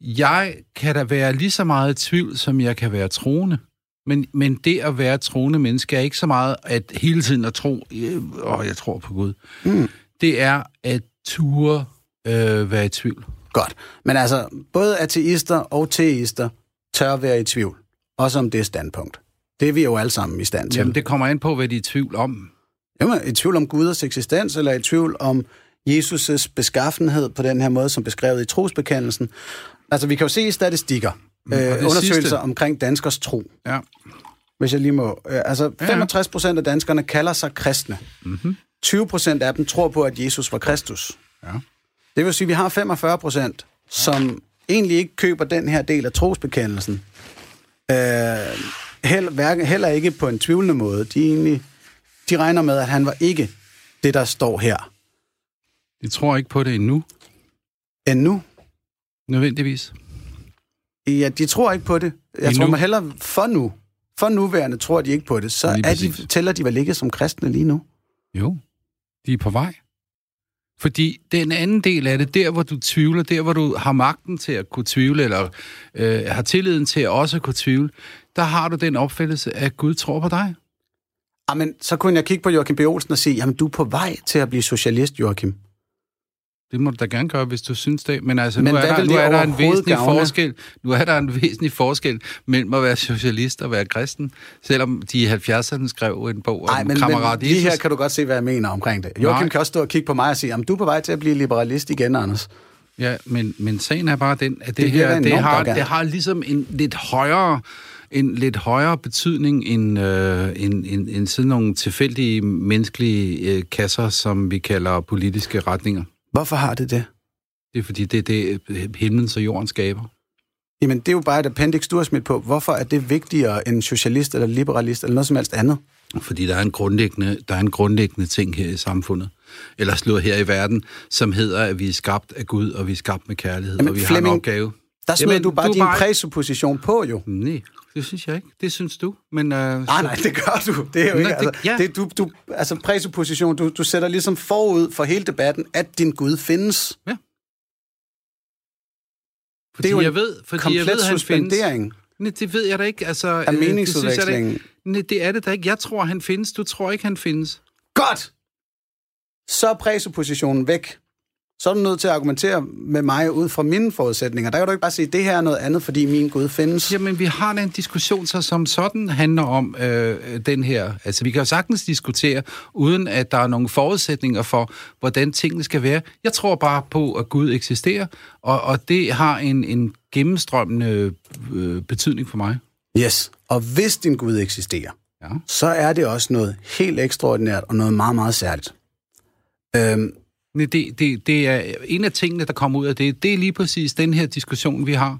jeg kan da være lige så meget i tvivl, som jeg kan være troende. Men, men det at være troende menneske er ikke så meget at hele tiden at tro, øh, åh, jeg tror på Gud. Mm. Det er at ture øh, være i tvivl.
Godt. Men altså, både ateister og teister tør være i tvivl. Også om det standpunkt. Det er vi jo alle sammen i stand til.
Jamen, det kommer an på, hvad de er i tvivl om.
Jamen, i tvivl om Guds eksistens, eller i tvivl om Jesus' beskaffenhed på den her måde, som beskrevet i trosbekendelsen. Altså, vi kan jo se i statistikker, øh,
det
undersøgelser
sidste-
omkring danskers tro.
Ja.
Hvis jeg lige må. Øh, altså,
Ja.
65 procent af danskerne kalder sig kristne.
Mm-hmm.
20 procent af dem tror på, at Jesus var Kristus.
Ja.
Det vil sige, at vi har 45 procent, som egentlig ikke køber den her del af trosbekendelsen. Øh, heller, heller ikke på en tvivlende måde. De, egentlig, de regner med, at han var ikke det, der står her.
De tror ikke på det endnu,
Endnu.
nødvendigvis.
Ja, de tror ikke på det. Jeg
Endnu.
tror man hellere for nu. For nuværende tror de ikke på det. Så er de, tæller de vel ikke som kristne lige nu?
Jo, de er på vej. Fordi den anden del af det, der hvor du tvivler, der hvor du har magten til at kunne tvivle, eller øh, har tilliden til at også kunne tvivle, der har du den opfattelse, at Gud tror på dig.
Jamen, så kunne jeg kigge på Joachim B. Olsen og sige, jamen, du er på vej til at blive socialist, Joachim.
Det må du da gerne gøre, hvis du synes det. Men altså,
Men
nu, er der, nu er der en væsentlig
gavne?
forskel. Nu er der en [laughs] væsentlig forskel mellem at være socialist og være kristen, selvom de i 70'erne skrev en bog
Nej,
om
men,
kammerat
men
Jesus.
her kan du godt se, hvad jeg mener omkring det. Joachim
Nej.
kan også stå og kigge på mig og sige, jamen, du er på vej til at blive liberalist igen, Anders.
Ja, men, men sagen er bare den, at det,
Det
her, det har, det har ligesom en lidt højere en lidt højere betydning end, øh, end, end, end sådan nogle tilfældige menneskelige øh, kasser, som vi kalder politiske retninger.
Hvorfor har det det?
Det er fordi, det er det, himlen og jorden skaber.
Jamen, det er jo bare et appendix, du har smidt på. Hvorfor er det vigtigere end socialist eller liberalist eller noget som helst andet?
Fordi der er en grundlæggende, der er en grundlæggende ting her i samfundet, eller slået her i verden, som hedder, at vi er skabt af Gud, og vi er skabt med kærlighed,
Jamen,
og vi har
Flemming,
en opgave.
Der smed
Jamen,
du bare
du
din
bare-
præsupposition på, jo.
Nej, det synes jeg ikke. Det synes du. Men, øh,
Nej, nej, det gør du. Det er jo
Nej,
ikke,
det-
altså,
ja.
det, du, du, altså præsupposition, du, du sætter ligesom forud for hele debatten, at din Gud findes.
Fordi
det er jo
jeg ved, fordi jeg ved, han findes.
suspendering
Nej, det ved jeg da ikke. Altså,
af
øh, det synes jeg
meningsudvekslingen.
Nej, det er det da ikke. Jeg tror, han findes. Du tror ikke, han findes.
Godt! Så er præsuppositionen væk. Så er du nødt til at argumentere med mig ud fra mine forudsætninger. Der kan du ikke bare sige, det her er noget andet, fordi min Gud findes.
Jamen, vi har da en diskussion, så som sådan handler om øh, den her. Altså, vi kan jo sagtens diskutere, uden at der er nogle forudsætninger for, hvordan tingene skal være. Jeg tror bare på, at Gud eksisterer, og, og det har en, en gennemstrømmende øh, betydning for mig.
Yes. Og hvis din Gud eksisterer,
Ja.
så er det også noget helt ekstraordinært og noget meget, meget særligt. Øhm,
Det, det, det er en af tingene, der kommer ud af det. Det er lige præcis den her diskussion, vi har.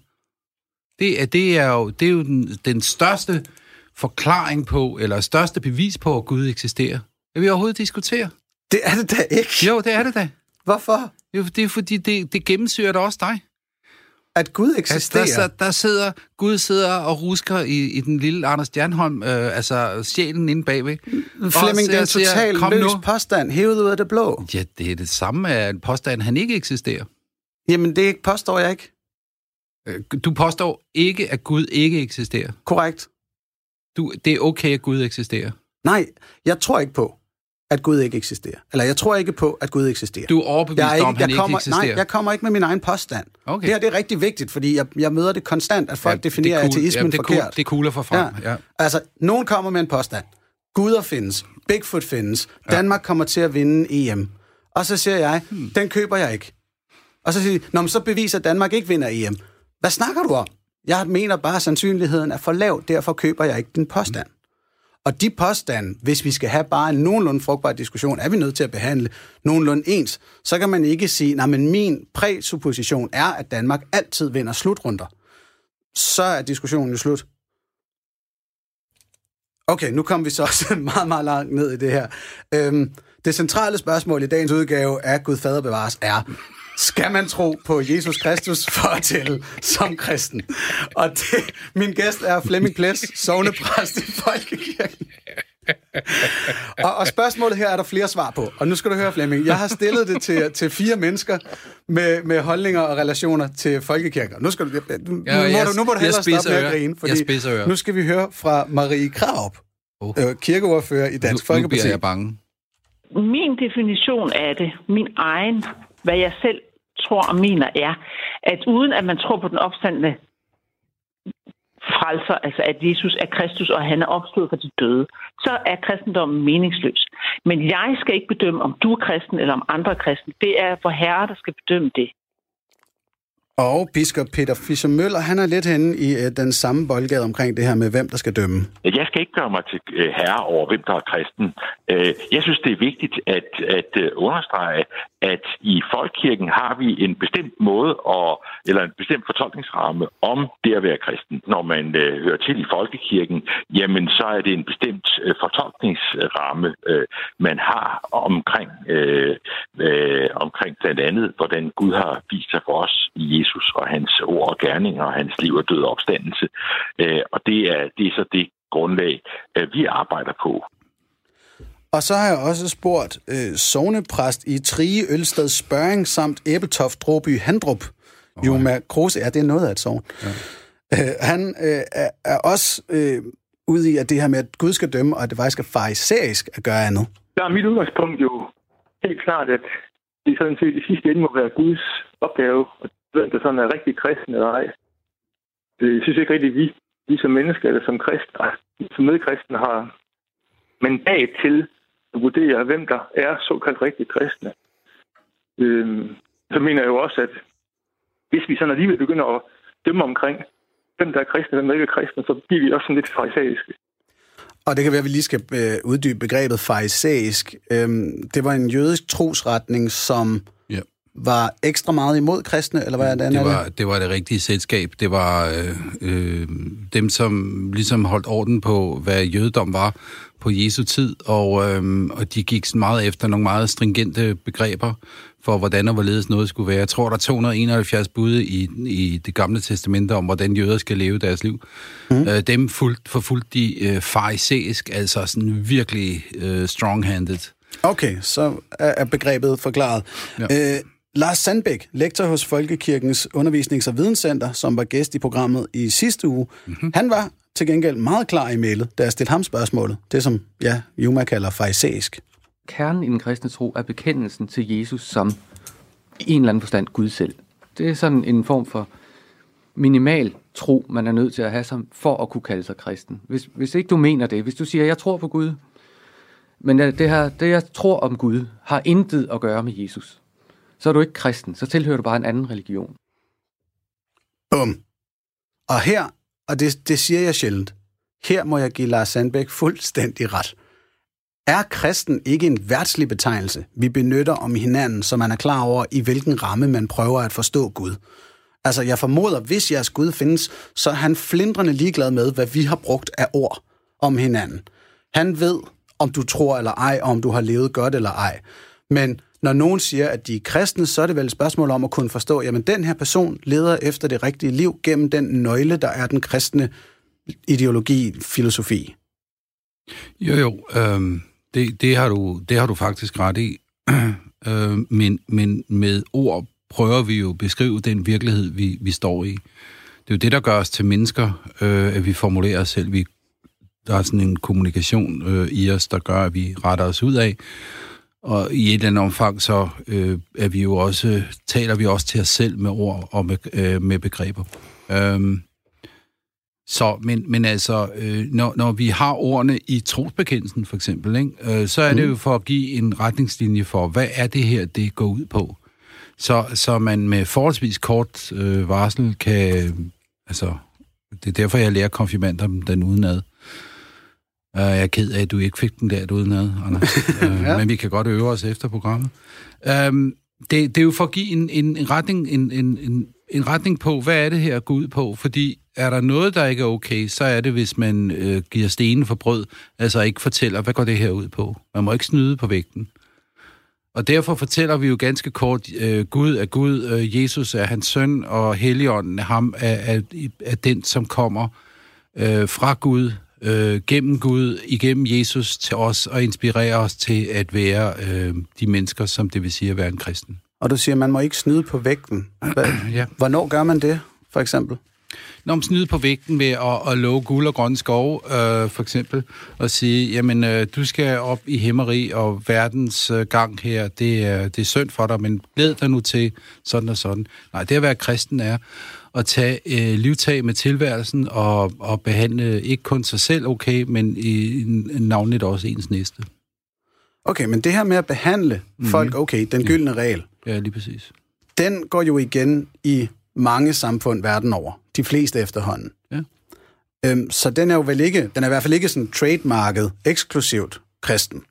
Det er, det er jo, det er jo den, den største forklaring på, eller største bevis på, at Gud eksisterer. At vi overhovedet diskuterer.
det er det da ikke.
Jo, det er det da.
Hvorfor?
Jo, det er fordi, det, det gennemsyrer da også dig.
At Gud eksisterer.
der, sidder- der sidder, Gud sidder og rusker i, i den lille Anders Stjernholm, øh, altså sjælen inde bagved.
Flemming, det er en total
"Kom
løs
nu."
påstand, hævet ud af det blå.
Ja, det er det samme af en påstand, han ikke eksisterer.
Jamen, det påstår jeg ikke.
Øh, Du påstår ikke, at Gud ikke eksisterer.
Korrekt.
Du, det er okay, at Gud eksisterer.
Nej, jeg tror ikke på, at Gud ikke eksisterer. Eller jeg tror ikke på, at Gud eksisterer.
Du er overbevist
jeg er ikke,
om, at han
jeg kommer,
ikke eksisterer.
Nej, jeg kommer ikke med min egen påstand.
Okay.
Det her det er rigtig vigtigt, fordi jeg, jeg møder det konstant, at folk
Ja,
ja, definerer
det er cool.
ateismen
ja, det er
forkert.
Cool. Det er at få frem. Ja. Ja.
Altså, nogen kommer med en påstand. Guder findes. Bigfoot findes. Danmark kommer til at vinde EM. Og så siger jeg, hmm. den køber jeg ikke. Og så siger de, Nå, men så beviser, at Danmark ikke vinder EM. Hvad snakker du om? Jeg mener bare, at sandsynligheden er for lav, derfor køber jeg ikke din påstand. Og de påstande, hvis vi skal have bare en nogenlunde frugtbar diskussion, er vi nødt til at behandle nogenlunde ens. Så kan man ikke sige, nej, men min præsupposition er, at Danmark altid vinder slutrunder. Så er diskussionen jo slut. Okay, nu kommer vi så også [laughs] meget, meget langt ned i det her. Øhm, det centrale spørgsmål i dagens udgave af Gud Fader bevares er, skal man tro på Jesus Kristus for at tælle som kristen? Og det, min gæst er Flemming Ples, sovnepræst i Folkekirken. Og, og spørgsmålet her er der flere svar på. Og nu skal du høre, Flemming. Jeg har stillet det til, til fire mennesker med, med holdninger og relationer til folkekirker. Nu, skal du, nu,
Ja,
må,
jeg-
du, nu må du hellere stoppe med at grine, fordi nu skal vi høre fra Marie Kraup,
Oh.
øh, kirkeordfører i Dansk
Nu, nu
Folkeparti.
bliver jeg bange.
Min definition af det, min egen, hvad jeg selv tror og mener, er, at uden at man tror på den opstandende frelser, altså at Jesus er Kristus, og han er opstået fra de døde, så er kristendommen meningsløs. Men jeg skal ikke bedømme, om du er kristen eller om andre er kristen. Det er for herre, der skal bedømme det.
Og biskop Peter Fischer Møller, han er lidt henne i øh, den samme boldgade omkring det her med, hvem der skal dømme.
Jeg skal ikke gøre mig til øh, herre over, hvem der er kristen. Øh, jeg synes, det er vigtigt at, at øh, understrege, at i folkekirken har vi en bestemt måde, og, eller en bestemt fortolkningsramme om det at være kristen. Når man øh, hører til i folkekirken, jamen så er det en bestemt øh, fortolkningsramme, øh, man har omkring, øh, øh, omkring blandt andet, hvordan Gud har vist sig for os i Jesus og hans ord og gerninger og hans liv og død og opstandelse. Uh, og det er, det er så det grundlag, uh, vi arbejder på.
Og så har jeg også spurgt øh, sovnepræst i Trige, Ølsted, Spøring samt Æbeltoft, Dråby, Handrup. Oh, Joma Kruse, ja, det er noget af et sovn. Ja. Øh, han øh, er, er også øh, ude i, at det her med, at Gud skal dømme, og at det faktisk er farisæisk at gøre andet.
Der er mit udgangspunkt jo helt klart, at det sådan set i sidste ende må være Guds opgave, og hvem der sådan er rigtig kristen eller ej. Det synes jeg ikke rigtig, at vi, vi som mennesker eller som kristne, som medkristne har mandat til at vurdere, hvem der er såkaldt rigtig kristne. Øhm, så mener jeg jo også, at hvis vi sådan alligevel begynder at dømme omkring, hvem der er kristne og hvem der ikke er kristne, så bliver vi også sådan lidt farisæiske.
Og det kan være, at vi lige skal øh, uddybe begrebet farisæisk. Øhm, det var en jødisk trosretning, som var ekstra meget imod kristne, eller hvad er det?
Det var, det var det rigtige selskab. Det var øh, øh, dem, som ligesom holdt orden på, hvad jødedom var på Jesu tid, og, øh, og de gik sådan meget efter nogle meget stringente begreber for, hvordan og hvorledes noget skulle være. Jeg tror, der er 271 bud i, i det gamle testamente om, hvordan jøder skal leve deres liv. Mm. Øh, dem fuldt, forfulgte de øh, farisæisk, altså sådan virkelig øh, strong-handed.
Okay, så er begrebet forklaret. Ja. Øh, Lars Sandbæk, lektor hos Folkekirkens Undervisnings- og Videnscenter, som var gæst i programmet i sidste uge, mm-hmm. han var til gengæld meget klar i mailet, da jeg stillede ham spørgsmålet. Det som, ja, Juma kalder farisæisk.
kernen i den kristne tro er bekendelsen til Jesus som i en eller anden forstand Gud selv. Det er sådan en form for minimal tro, man er nødt til at have som, for at kunne kalde sig kristen. Hvis, hvis ikke du mener det, hvis du siger, jeg tror på Gud, men det, her, det jeg tror om Gud har intet at gøre med Jesus, så er du ikke kristen, så tilhører du bare en anden religion.
Bum. Og her, og det, det siger jeg sjældent, her må jeg give Lars Sandbæk fuldstændig ret. Er kristen ikke en værtslig betegnelse, vi benytter om hinanden, så man er klar over, i hvilken ramme man prøver at forstå Gud? Altså, jeg formoder, hvis jeres Gud findes, så er han flindrende ligeglad med, hvad vi har brugt af ord om hinanden. Han ved, om du tror eller ej, og om du har levet godt eller ej. Men når nogen siger, at de er kristne, så er det vel et spørgsmål om at kunne forstå, jamen den her person leder efter det rigtige liv gennem den nøgle, der er den kristne ideologi, filosofi.
Jo, jo. øh, det, det, har du, det har du faktisk ret i. [clears throat] øh, men, men med ord prøver vi jo at beskrive den virkelighed, vi, vi står i. Det er jo det, der gør os til mennesker, øh, at vi formulerer os selv. Vi, der er sådan en kommunikation øh, i os, der gør, at vi retter os ud af. Og i et eller andet omfang, så øh, er vi jo også, taler vi også til os selv med ord og med, øh, med begreber. Øhm, så, men, men altså, øh, når, når vi har ordene i trosbekendelsen for eksempel, ikke, øh, så er det jo for at give en retningslinje for, hvad er det her, det går ud på. Så, så man med forholdsvis kort øh, varsel kan, altså, det er derfor, jeg lærer konfirmander den udenad. Uh, jeg er ked af, at du ikke fik den der udenad, Anders. Uh, [laughs] ja. Men vi kan godt øve os efter programmet. Um, det, det er jo for at give en, en, en, retning, en, en, en, en retning på, hvad er det her at gå ud på? Fordi er der noget, der ikke er okay, så er det, hvis man øh, giver stenen for brød, altså ikke fortæller, hvad går det her ud på? Man må ikke snyde på vægten. Og derfor fortæller vi jo ganske kort, øh, Gud er Gud, øh, Jesus er hans søn, og Helligånden ham er, er, er den, som kommer øh, fra Gud, øh, gennem Gud, igennem Jesus til os, og inspirerer os til at være øh, de mennesker, som det vil sige at være en kristen.
Og du siger, at man må ikke snyde på vægten. Hva- [clears throat]
Ja.
Hvornår gør man det, for eksempel?
Når man snyder på vægten ved at, at love guld og grønne skov, øh, for eksempel, og sige, jamen, øh, du skal op i himmeri, og verdens øh, gang her, det er, det er synd for dig, men glæd dig nu til sådan og sådan. Nej, det at være kristen er at tage øh, livtag med tilværelsen og, og behandle ikke kun sig selv okay, men i, navnligt også ens næste.
Okay, men det her med at behandle mm-hmm. folk okay, den gyldne regel,
Ja, lige præcis.
den går jo igen i mange samfund verden over. De fleste efterhånden.
Ja.
Øhm, så den er jo vel ikke, den er i hvert fald ikke sådan trademarket eksklusivt kristen.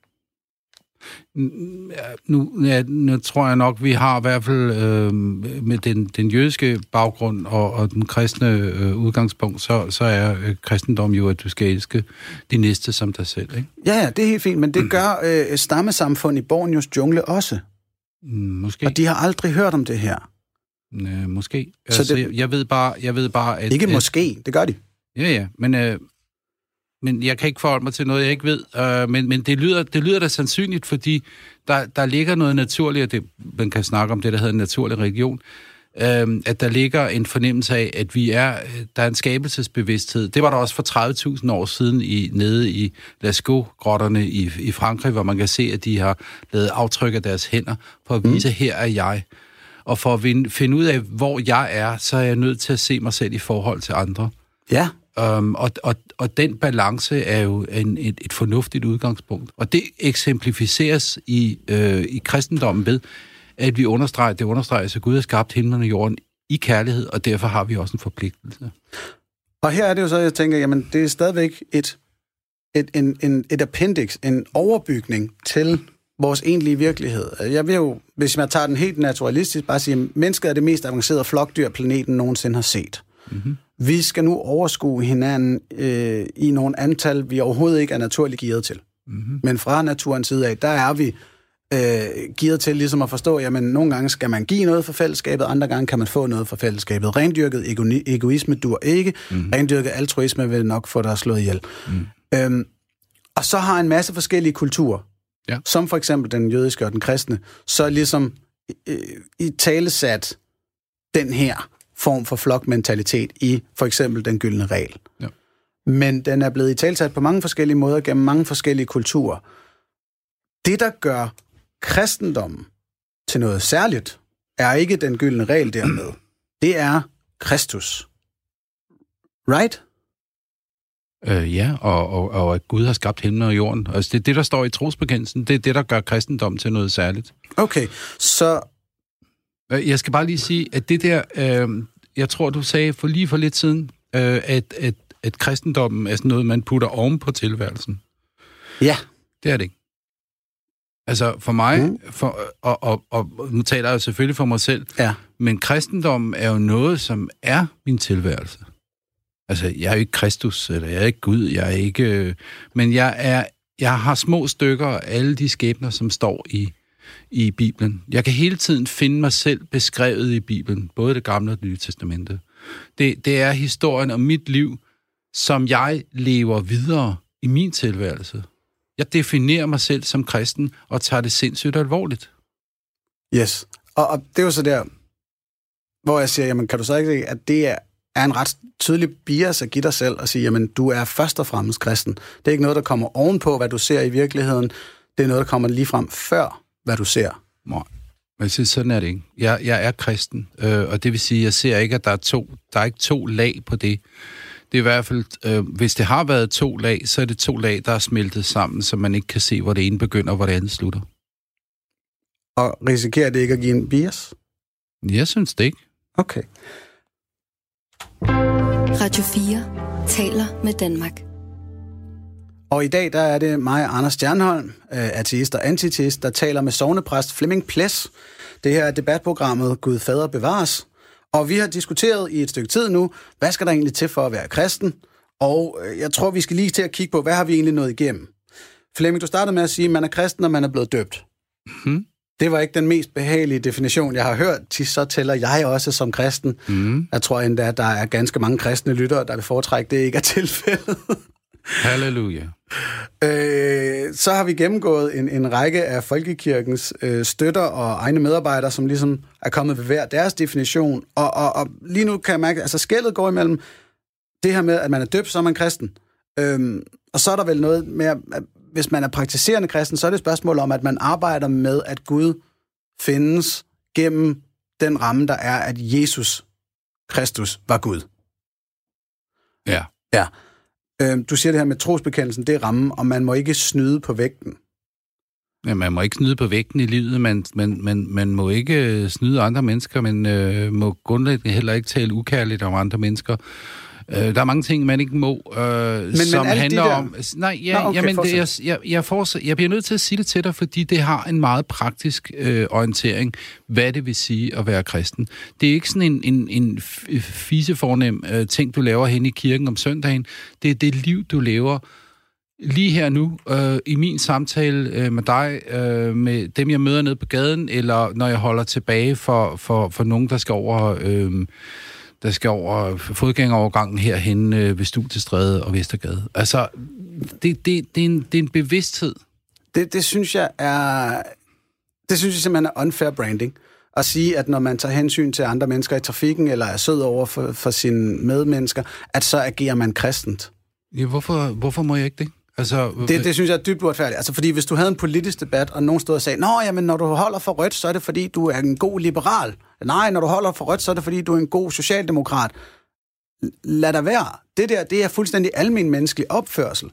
Nu, ja, nu tror jeg nok, vi har i hvert fald øh, med den, den jødiske baggrund og, og den kristne øh, udgangspunkt, så, så er øh, kristendom jo, at du skal elske de næste som dig selv. Ikke?
Ja, ja, det er helt fint, men det gør øh, stammesamfund i Borneos jungle også.
Mm, Måske.
Og de har aldrig hørt om det her.
Øh, måske.
Så
altså,
det-
jeg, jeg ved bare, jeg ved bare at,
Ikke
at,
måske, det gør de.
Ja, ja, men, øh, men jeg kan ikke forholde mig til noget, jeg ikke ved. Øh, men men det, lyder, det lyder da sandsynligt, fordi der, der ligger noget naturligt, og det, man kan snakke om det, der hedder en naturlig religion, øh, at der ligger en fornemmelse af, at vi er, der er en skabelsesbevidsthed. Det var der også for 30.000 år siden i, nede i Lascaux-grotterne i, i Frankrig, hvor man kan se, at de har lavet aftryk af deres hænder for at vise, mm. her er jeg. Og for at finde ud af, hvor jeg er, så er jeg nødt til at se mig selv i forhold til andre.
Ja,
Um, og, og, og den balance er jo en, et, et fornuftigt udgangspunkt. Og det eksemplificeres i, øh, i kristendommen ved, at vi understreger, det understreges, at Gud har skabt himlen og jorden i kærlighed, og derfor har vi også en forpligtelse.
Og her er det jo så, jeg tænker, jamen det er stadigvæk et, et, en, en, et appendix, en overbygning til vores egentlige virkelighed. Jeg vil jo, hvis man tager den helt naturalistisk, bare sige, at mennesket er det mest avancerede flokdyr, planeten nogensinde har set. Mm-hmm. Vi skal nu overskue hinanden øh, i nogle antal, vi overhovedet ikke er naturligt gearet til. Mm-hmm. Men fra naturens side af, der er vi øh, gearet til ligesom at forstå, jamen nogle gange skal man give noget for fællesskabet, andre gange kan man få noget for fællesskabet. Rendyrket ego- egoisme dur ikke, mm. rendyrket altruisme vil nok få dig slået ihjel. Mm. Øhm, og så har en masse forskellige kulturer,
Ja.
som for eksempel den jødiske og den kristne, så ligesom øh, i talesat den her form for flokmentalitet i for eksempel den gyldne regel.
Ja.
Men den er blevet i talsat på mange forskellige måder gennem mange forskellige kulturer. Det, der gør kristendommen til noget særligt, er ikke den gyldne regel dermed. [clears throat] Det er Kristus. Right?
Øh, ja, og, og, og at Gud har skabt himlen og jorden. Altså, det er det, der står i trosbekendelsen. Det er det, der gør kristendommen til noget særligt.
Okay, så
Jeg skal bare lige sige, at det der, øh, jeg tror, du sagde for lige for lidt siden, øh, at, at, at kristendommen er sådan noget, man putter oven på tilværelsen.
ja,
Det er det ikke. Altså for mig,
Mm.
mm. for, og, og, og nu taler jeg selvfølgelig for mig selv,
ja.
men kristendommen er jo noget, som er min tilværelse. Altså, jeg er jo ikke Kristus, eller jeg er ikke Gud, jeg er ikke... øh, Men jeg, er, jeg har små stykker af alle de skæbner, som står i, i Bibelen. Jeg kan hele tiden finde mig selv beskrevet i Bibelen, både det gamle og det nye testamente. Det, det er historien om mit liv, som jeg lever videre i min tilværelse. Jeg definerer mig selv som kristen og tager det sindssygt alvorligt.
Yes. Og, og det er jo så der, hvor jeg siger, jamen kan du så ikke se, at det er, er en ret tydelig bias at give dig selv og sige, jamen du er først og fremmest kristen. Det er ikke noget, der kommer ovenpå, hvad du ser i virkeligheden. Det er noget, der kommer lige frem før, hvad du ser.
Men så- sådan er det ikke. Jeg, jeg er kristen, øh, og det vil sige, at jeg ser ikke, at der er to, der er ikke to lag på det. Det er i hvert fald, øh, hvis det har været to lag, så er det to lag, der er smeltet sammen, så man ikke kan se, hvor det ene begynder, og hvor det andet slutter.
Og risikerer det ikke at give en bias?
Jeg synes det ikke.
Okay.
Radio 4 taler med Danmark.
Og i dag der er det mig, Anders Stjernholm, øh, ateist og antiteist, der taler med sovnepræst Flemming Ples. Det her er debatprogrammet Gud Fader Bevares. Og vi har diskuteret i et stykke tid nu, hvad skal der egentlig til for at være kristen? Og øh, jeg tror, vi skal lige til at kigge på, hvad har vi egentlig nået igennem? Flemming, du startede med at sige, at man er kristen, når man er blevet døbt.
Mhm.
Det var ikke den mest behagelige definition, jeg har hørt. Til så tæller jeg også som kristen.
Mm.
Jeg tror endda, at der er ganske mange kristne lyttere, der vil foretrække, det ikke er tilfældet. [laughs]
Halleluja.
Øh, så har vi gennemgået en, en række af folkekirkens øh, støtter og egne medarbejdere, som ligesom er kommet ved hver deres definition. Og, og, og lige nu kan jeg mærke, altså, skældet går imellem det her med, at man er døbt, så er man kristen. Øhm, og så er der vel noget med, at hvis man er praktiserende kristen, så er det et spørgsmål om, at man arbejder med, at Gud findes gennem den ramme, der er, at Jesus Kristus var Gud.
Ja.
Ja. Øhm, du siger det her med trosbekendelsen, det er rammen, og man må ikke snyde på vægten.
Ja, man må ikke snyde på vægten i livet, man, man, man, man må ikke øh, snyde andre mennesker, man øh, må grundlæggende heller ikke tale ukærligt om andre mennesker. Øh, der er mange ting, man ikke må, øh, men, som
men
handler
de der...
om... Nej, ja,
Nå, okay,
jamen, det, jeg, jeg, jeg, fortsæt, jeg bliver nødt til at sige det til dig, fordi det har en meget praktisk øh, orientering, hvad det vil sige at være kristen. Det er ikke sådan en, en, en fisefornem øh, ting, du laver hen i kirken om søndagen. Det er det liv, du lever lige her nu, øh, i min samtale øh, med dig, øh, med dem, jeg møder nede på gaden, eller når jeg holder tilbage for, for, for nogen, der skal over... Øh, der skal over fodgængerovergangen herhen øh, ved Studiestræde og Vestergade. Altså, det, det, det, er en, det er en bevidsthed.
Det, det synes jeg er... Det synes jeg simpelthen er unfair branding. At sige, at når man tager hensyn til andre mennesker i trafikken, eller er sød over for, for sine medmennesker, at så agerer man kristent.
Ja, hvorfor, hvorfor må jeg ikke det? Altså,
Det, det synes jeg er dybt uretfærdigt. Altså, fordi hvis du havde en politisk debat, og nogen stod og sagde, Nå, jamen, når du holder for rødt, så er det fordi, du er en god liberal. Nej, når du holder for rødt, så er det fordi, du er en god socialdemokrat. Lad der være. Det der, det er fuldstændig almen menneskelig opførsel.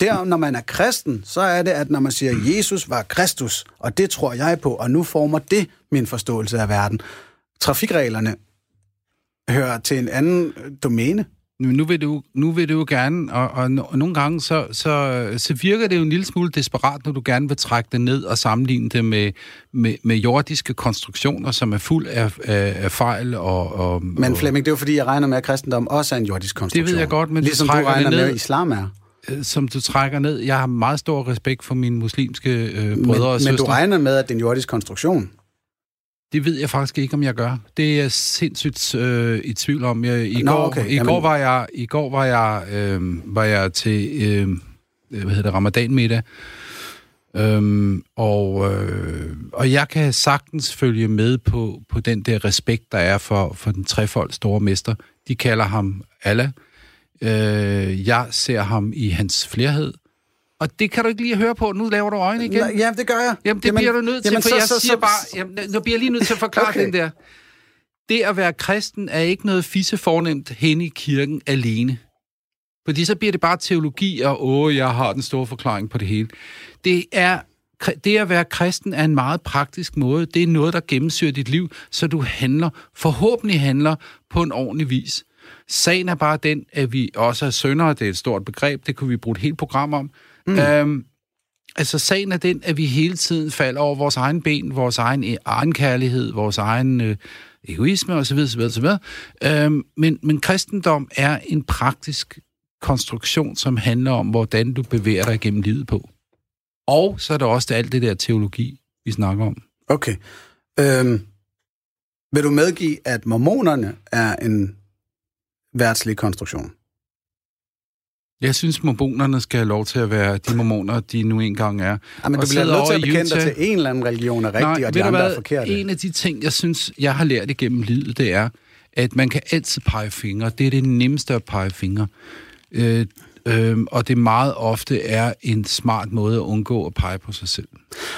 Der, når man er kristen, så er det, at når man siger, Jesus var Kristus, og det tror jeg på, og nu former det min forståelse af verden. Trafikreglerne hører til en anden domæne.
Nu vil du, nu vil du jo gerne, og, og, og nogle gange så, så, så virker det jo en lille smule desperat, når du gerne vil trække det ned og sammenligne det med, med, med jordiske konstruktioner, som er fuld af, af, af fejl og... og
Men
og,
Flemming, det er jo fordi, jeg regner med, at kristendom også er en jordisk konstruktion.
Det ved jeg godt, men du
Ligesom du
det
regner med,
ned.
at islam er.
øh, som du trækker ned. Jeg har meget stor respekt for mine muslimske øh, brødre og
Men,
søstre.
men du regner med, at det er en jordisk konstruktion.
Det ved jeg faktisk ikke, om jeg gør. Det er jeg sindssygt øh, i tvivl om. Jeg, i,
Nå,
går,
okay.
i
Jamen-
går var jeg i går var jeg øh, var jeg til øh, hvad hedder det, Ramadan-middag. Øhm, og, øh, og jeg kan sagtens følge med på, på den der respekt, der er for, for den trefold store mester. De kalder ham Allah. Øh, jeg ser ham i hans flerhed. Og det kan du ikke lige høre på. Nu laver du øjne igen.
Ja, det gør jeg.
Jamen, det jamen, bliver du nødt til,
jamen,
for
så-
jeg
så-
siger
så-
bare... Jamen, nu bliver jeg lige nødt til at forklare
Okay.
den der. Det at være kristen er ikke noget fisse fornemt hen i kirken alene. Fordi så bliver det bare teologi, og åh, jeg har den store forklaring på det hele. Det er det at være kristen er en meget praktisk måde. Det er noget, der gennemsyrer dit liv, så du handler, forhåbentlig handler på en ordentlig vis. Sagen er bare den, at vi også er søndere. Det er et stort begreb. Det kunne vi bruge et helt program om. Mm. Øhm, Altså, sagen er den, at vi hele tiden falder over vores egen ben, vores egen øh, egenkærlighed, vores egen øh, egoisme osv. osv., osv. Øhm, men, men kristendom er en praktisk konstruktion, som handler om, hvordan du bevæger dig gennem livet på. Og så er der også alt det der teologi, vi snakker om.
Okay. Øhm, vil du medgive, at mormonerne er en værtslig konstruktion?
Jeg synes, mormonerne skal have lov til at være de mormoner, de nu engang er.
Ja, men
Og
du bliver nødt til at bekende dig til en eller anden religion er rigtig, og de andre
hvad?
er forkerte.
En af de ting, jeg synes, jeg har lært igennem livet, det er, at man kan altid pege fingre. Det er det nemmeste at pege fingre. Øh, øh, og det meget ofte er en smart måde at undgå at pege på sig selv.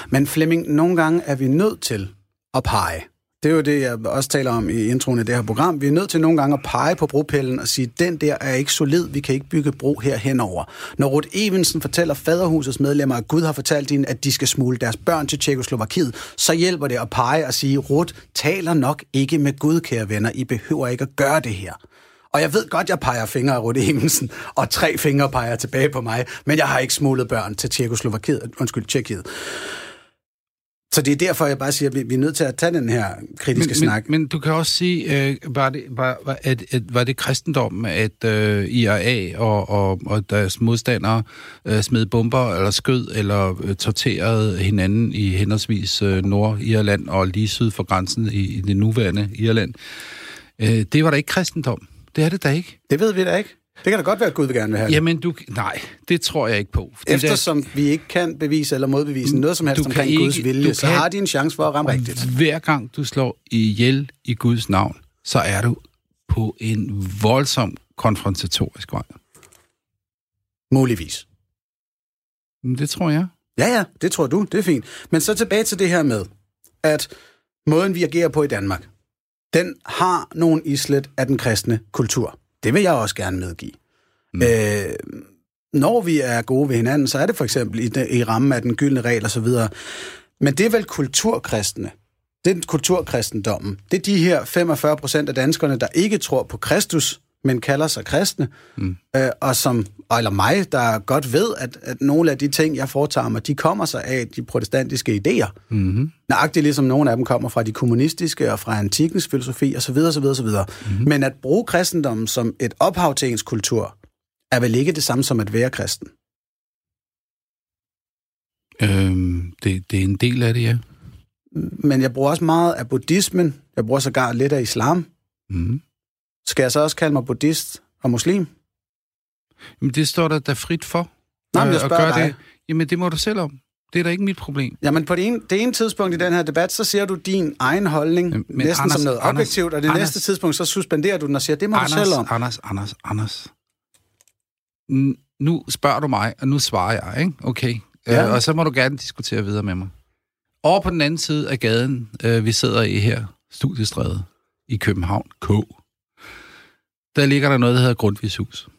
Men Flemming, nogle gange er vi nødt til at pege. Det er jo det, jeg også taler om i introen af det her program. Vi er nødt til nogle gange at pege på bropillen og sige, den der er ikke solid, vi kan ikke bygge bro her henover. Når Ruth Evensen fortæller faderhusets medlemmer, at Gud har fortalt hende, at de skal smule deres børn til Tjekoslovakiet, så hjælper det at pege og sige, Ruth taler nok ikke med Gud, kære venner. I behøver ikke at gøre det her. Og jeg ved godt, jeg peger fingre af Ruth Evensen, og tre fingre peger tilbage på mig, men jeg har ikke smuglet børn til Tjekoslovakiet, undskyld, Tjekkiet. Så det er derfor, jeg bare siger, at vi, er nødt til at tage den her kritiske
Men,
snak.
men, men du kan også sige, øh, var, det, var, var, at, at, var det kristendommen, at øh, IRA og, og, og deres modstandere øh, smed bomber eller skød eller øh, torterede hinanden i henholdsvis øh, Nord-Irland og lige syd for grænsen i, i det nuværende Irland. Øh, det var da ikke kristendom. Det er det da ikke.
Det ved vi da ikke. Det kan da godt være, at Gud vil gerne vil have det.
Jamen, du, nej, det tror jeg ikke på. Fordi
Eftersom vi ikke kan bevise eller modbevise noget som helst omkring
ikke-
Guds vilje, så
kan-
har de en chance for at ramme rigtigt.
Hver gang du slår ihjel i Guds navn, så er du på en voldsom konfrontatorisk vej.
Muligvis.
Men Det tror jeg.
Ja, ja, det tror du. Det er fint. Men så tilbage til det her med, at måden, vi agerer på i Danmark, den har nogle islet af den kristne kultur. Det vil jeg også gerne medgive. Mm. Øh, når vi er gode ved hinanden, så er det for eksempel i, i rammen af den gyldne regel og så videre. Men det er vel kulturkristne. Det er kulturkristendommen. Det er de her 45 procent af danskerne, der ikke tror på Kristus, men kalder sig kristne, mm. øh, og som, eller mig, der godt ved, at, at nogle af de ting, jeg foretager mig, de kommer sig af de protestantiske idéer. Mm-hmm. Nøjagtigt ligesom nogle af dem kommer fra de kommunistiske og fra antikens filosofi osv. osv., osv. Mm-hmm. Men at bruge kristendommen som et ophav til ens kultur, er vel ikke det samme som at være kristen?
Øhm, det, det er en del af det, ja.
Men jeg bruger også meget af buddhismen. Jeg bruger sågar lidt af islam. Mm. Skal jeg så også kalde mig buddhist og muslim?
Jamen, det står der da frit for.
Nej, men jeg spørger dig.
Det. Jamen, det må du selv om. Det er da ikke mit problem.
Jamen, på det ene, det ene tidspunkt i den her debat, så ser du din egen holdning men, næsten Anders, som noget objektivt, og det Anders, næste tidspunkt, så suspenderer du den og siger, det må
Anders,
du selv om.
Anders, Anders, Anders. Nu spørger du mig, og nu svarer jeg, ikke? Okay. Ja. Øh, og så må du gerne diskutere videre med mig. Over på den anden side af gaden, øh, vi sidder i her, Studiestræde i København, K. Der ligger der noget, der hedder Grundtvigs hus.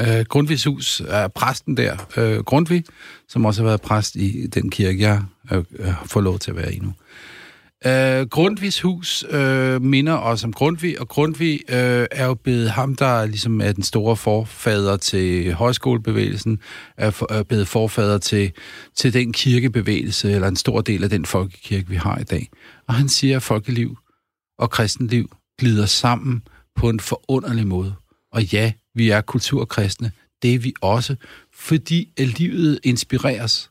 Øh, Grundtvigs hus er præsten der, øh, Grundtvig, som også har været præst i den kirke, jeg øh, øh får lov til at være i nu. Øh, Grundtvigs hus øh, minder os om Grundtvig, og Grundtvig øh, er jo blevet ham, der ligesom er den store forfader til højskolebevægelsen, er, for, er blevet forfader til, til den kirkebevægelse, eller en stor del af den folkekirke, vi har i dag. Og han siger, at folkeliv og kristenliv glider sammen på en forunderlig måde. Og ja, vi er kulturkristne. Det er vi også, fordi livet inspireres.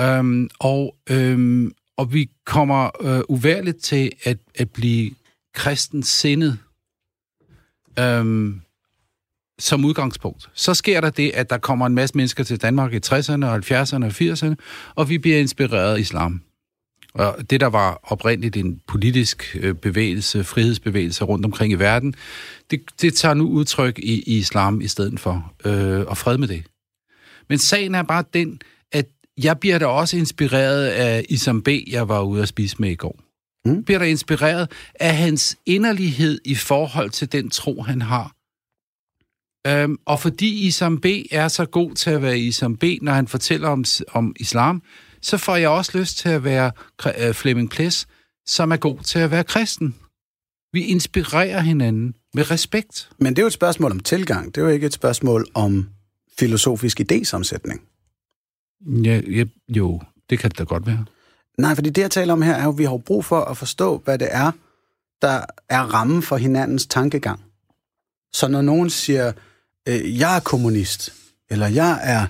Øhm, og øhm, og vi kommer øh, uværligt til at, at blive kristens sindet øhm, som udgangspunkt. Så sker der det, at der kommer en masse mennesker til Danmark i 60'erne, 70'erne og 80'erne, og vi bliver inspireret af islam. Og det, der var oprindeligt en politisk øh, bevægelse, frihedsbevægelse rundt omkring i verden, det, det tager nu udtryk i, i islam i stedet for, øh, og fred med det. Men sagen er bare den, jeg bliver da også inspireret af Isam B., jeg var ude at spise med i går. Mm. Bliver da inspireret af hans inderlighed i forhold til den tro, han har. Øhm, og fordi Isam B. er så god til at være Isam B., når han fortæller om, om islam, så får jeg også lyst til at være uh, Flemming Ples, som er god til at være kristen. Vi inspirerer hinanden med respekt.
Men det er jo et spørgsmål om tilgang. Det er jo ikke et spørgsmål om filosofisk idésamsætning.
Ja, ja, jo, det kan det da godt være.
Nej, fordi det, jeg taler om her, er jo, at vi har brug for at forstå, hvad det er, der er rammen for hinandens tankegang. Så når nogen siger, øh, jeg er kommunist, eller jeg er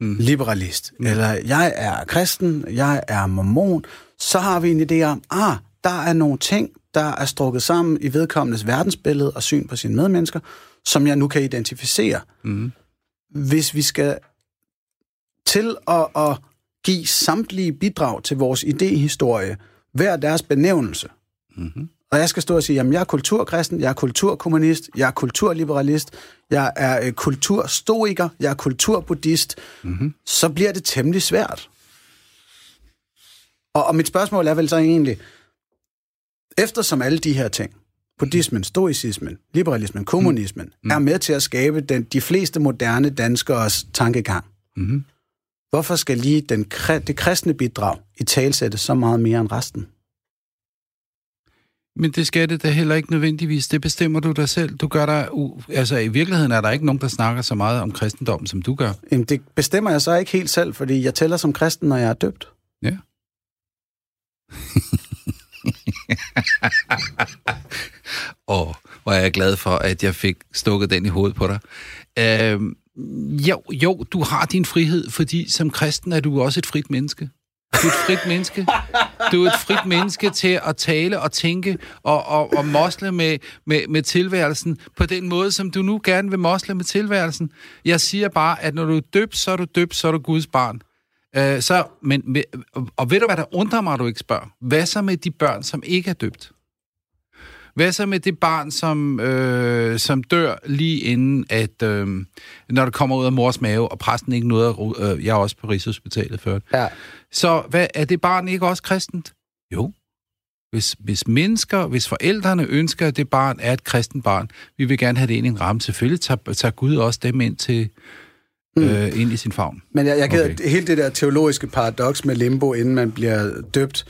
mm. liberalist, mm. eller jeg er kristen, jeg er mormon, så har vi en idé om, ah, der er nogle ting, der er strukket sammen i vedkommendes verdensbillede og syn på sine medmennesker, som jeg nu kan identificere. Mm. Hvis vi skal til at, at give samtlige bidrag til vores idehistorie hver deres benævnelse. Mm-hmm. Og jeg skal stå og sige, at jeg er kulturkristen, jeg er kulturkommunist, jeg er kulturliberalist, jeg er øh, kulturstoiker, jeg er kulturbuddhist, mm-hmm. så bliver det temmelig svært. Og, og mit spørgsmål er vel så egentlig, eftersom alle de her ting, buddhismen, stoicismen, liberalismen, kommunismen, mm. er med til at skabe den, de fleste moderne danskers tankegang, mm-hmm. Hvorfor skal lige den, det kristne bidrag i talsætte så meget mere end resten?
Men det skal det da heller ikke nødvendigvis. Det bestemmer du dig selv. Du gør dig... U- altså, i virkeligheden er der ikke nogen, der snakker så meget om kristendommen, som du gør.
Jamen, det bestemmer jeg så ikke helt selv, fordi jeg tæller som kristen, når jeg er døbt.
Ja. [laughs] Og hvor er jeg glad for, at jeg fik stukket den i hovedet på dig. Øhm, jo, jo, du har din frihed, fordi som kristen er du også et frit menneske. Du er et frit menneske. Du er et frit menneske til at tale og tænke og, og, og mosle med, med, med tilværelsen på den måde, som du nu gerne vil mosle med tilværelsen. Jeg siger bare, at når du er døbt, så er du døbt, så er du Guds barn. Øh, så, men, og ved du, hvad der undrer mig, at du ikke spørger? Hvad så med de børn, som ikke er døbt? Hvad så med det barn, som, øh, som dør lige inden, at øh, når det kommer ud af mors mave, og præsten ikke nåede at... Øh, jeg er også på Rigshospitalet før. Ja. Så hvad, er det barn ikke også kristent? Jo. Hvis, hvis mennesker, hvis forældrene ønsker, at det barn er et kristen barn, vi vil gerne have det ind i en ramme. Selvfølgelig tager, tager Gud også dem ind til mm. øh, ind i sin favn.
Men jeg, jeg okay. hele det der teologiske paradoks med limbo, inden man bliver døbt,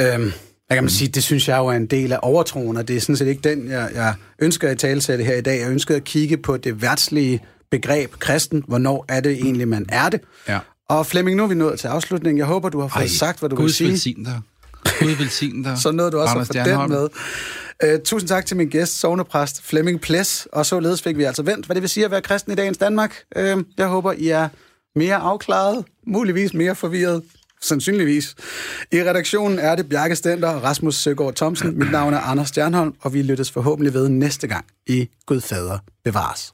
øhm, jeg kan man sige, det synes jeg jo er en del af overtroen, og det er sådan set ikke den, jeg, jeg ønsker at talsætte her i dag. Jeg ønsker at kigge på det værtslige begreb kristen. Hvornår er det egentlig, man er det?
Ja.
Og Flemming, nu er vi nået til afslutningen. Jeg håber, du har fået Ej, sagt, hvad du vil sige.
Velsign dig. Gud velsigne dig. [laughs]
Så nåede du også at få den med. Uh, tusind tak til min gæst, sovnepræst Flemming Ples, og således fik vi altså vendt, hvad det vil sige at være kristen i dagens Danmark. Uh, jeg håber, I er mere afklaret, muligvis mere forvirret, sandsynligvis. I redaktionen er det Bjarke Stenter og Rasmus Søgaard Thomsen. Mit navn er Anders Stjernholm, og vi lyttes forhåbentlig ved næste gang i Gud Fader bevares.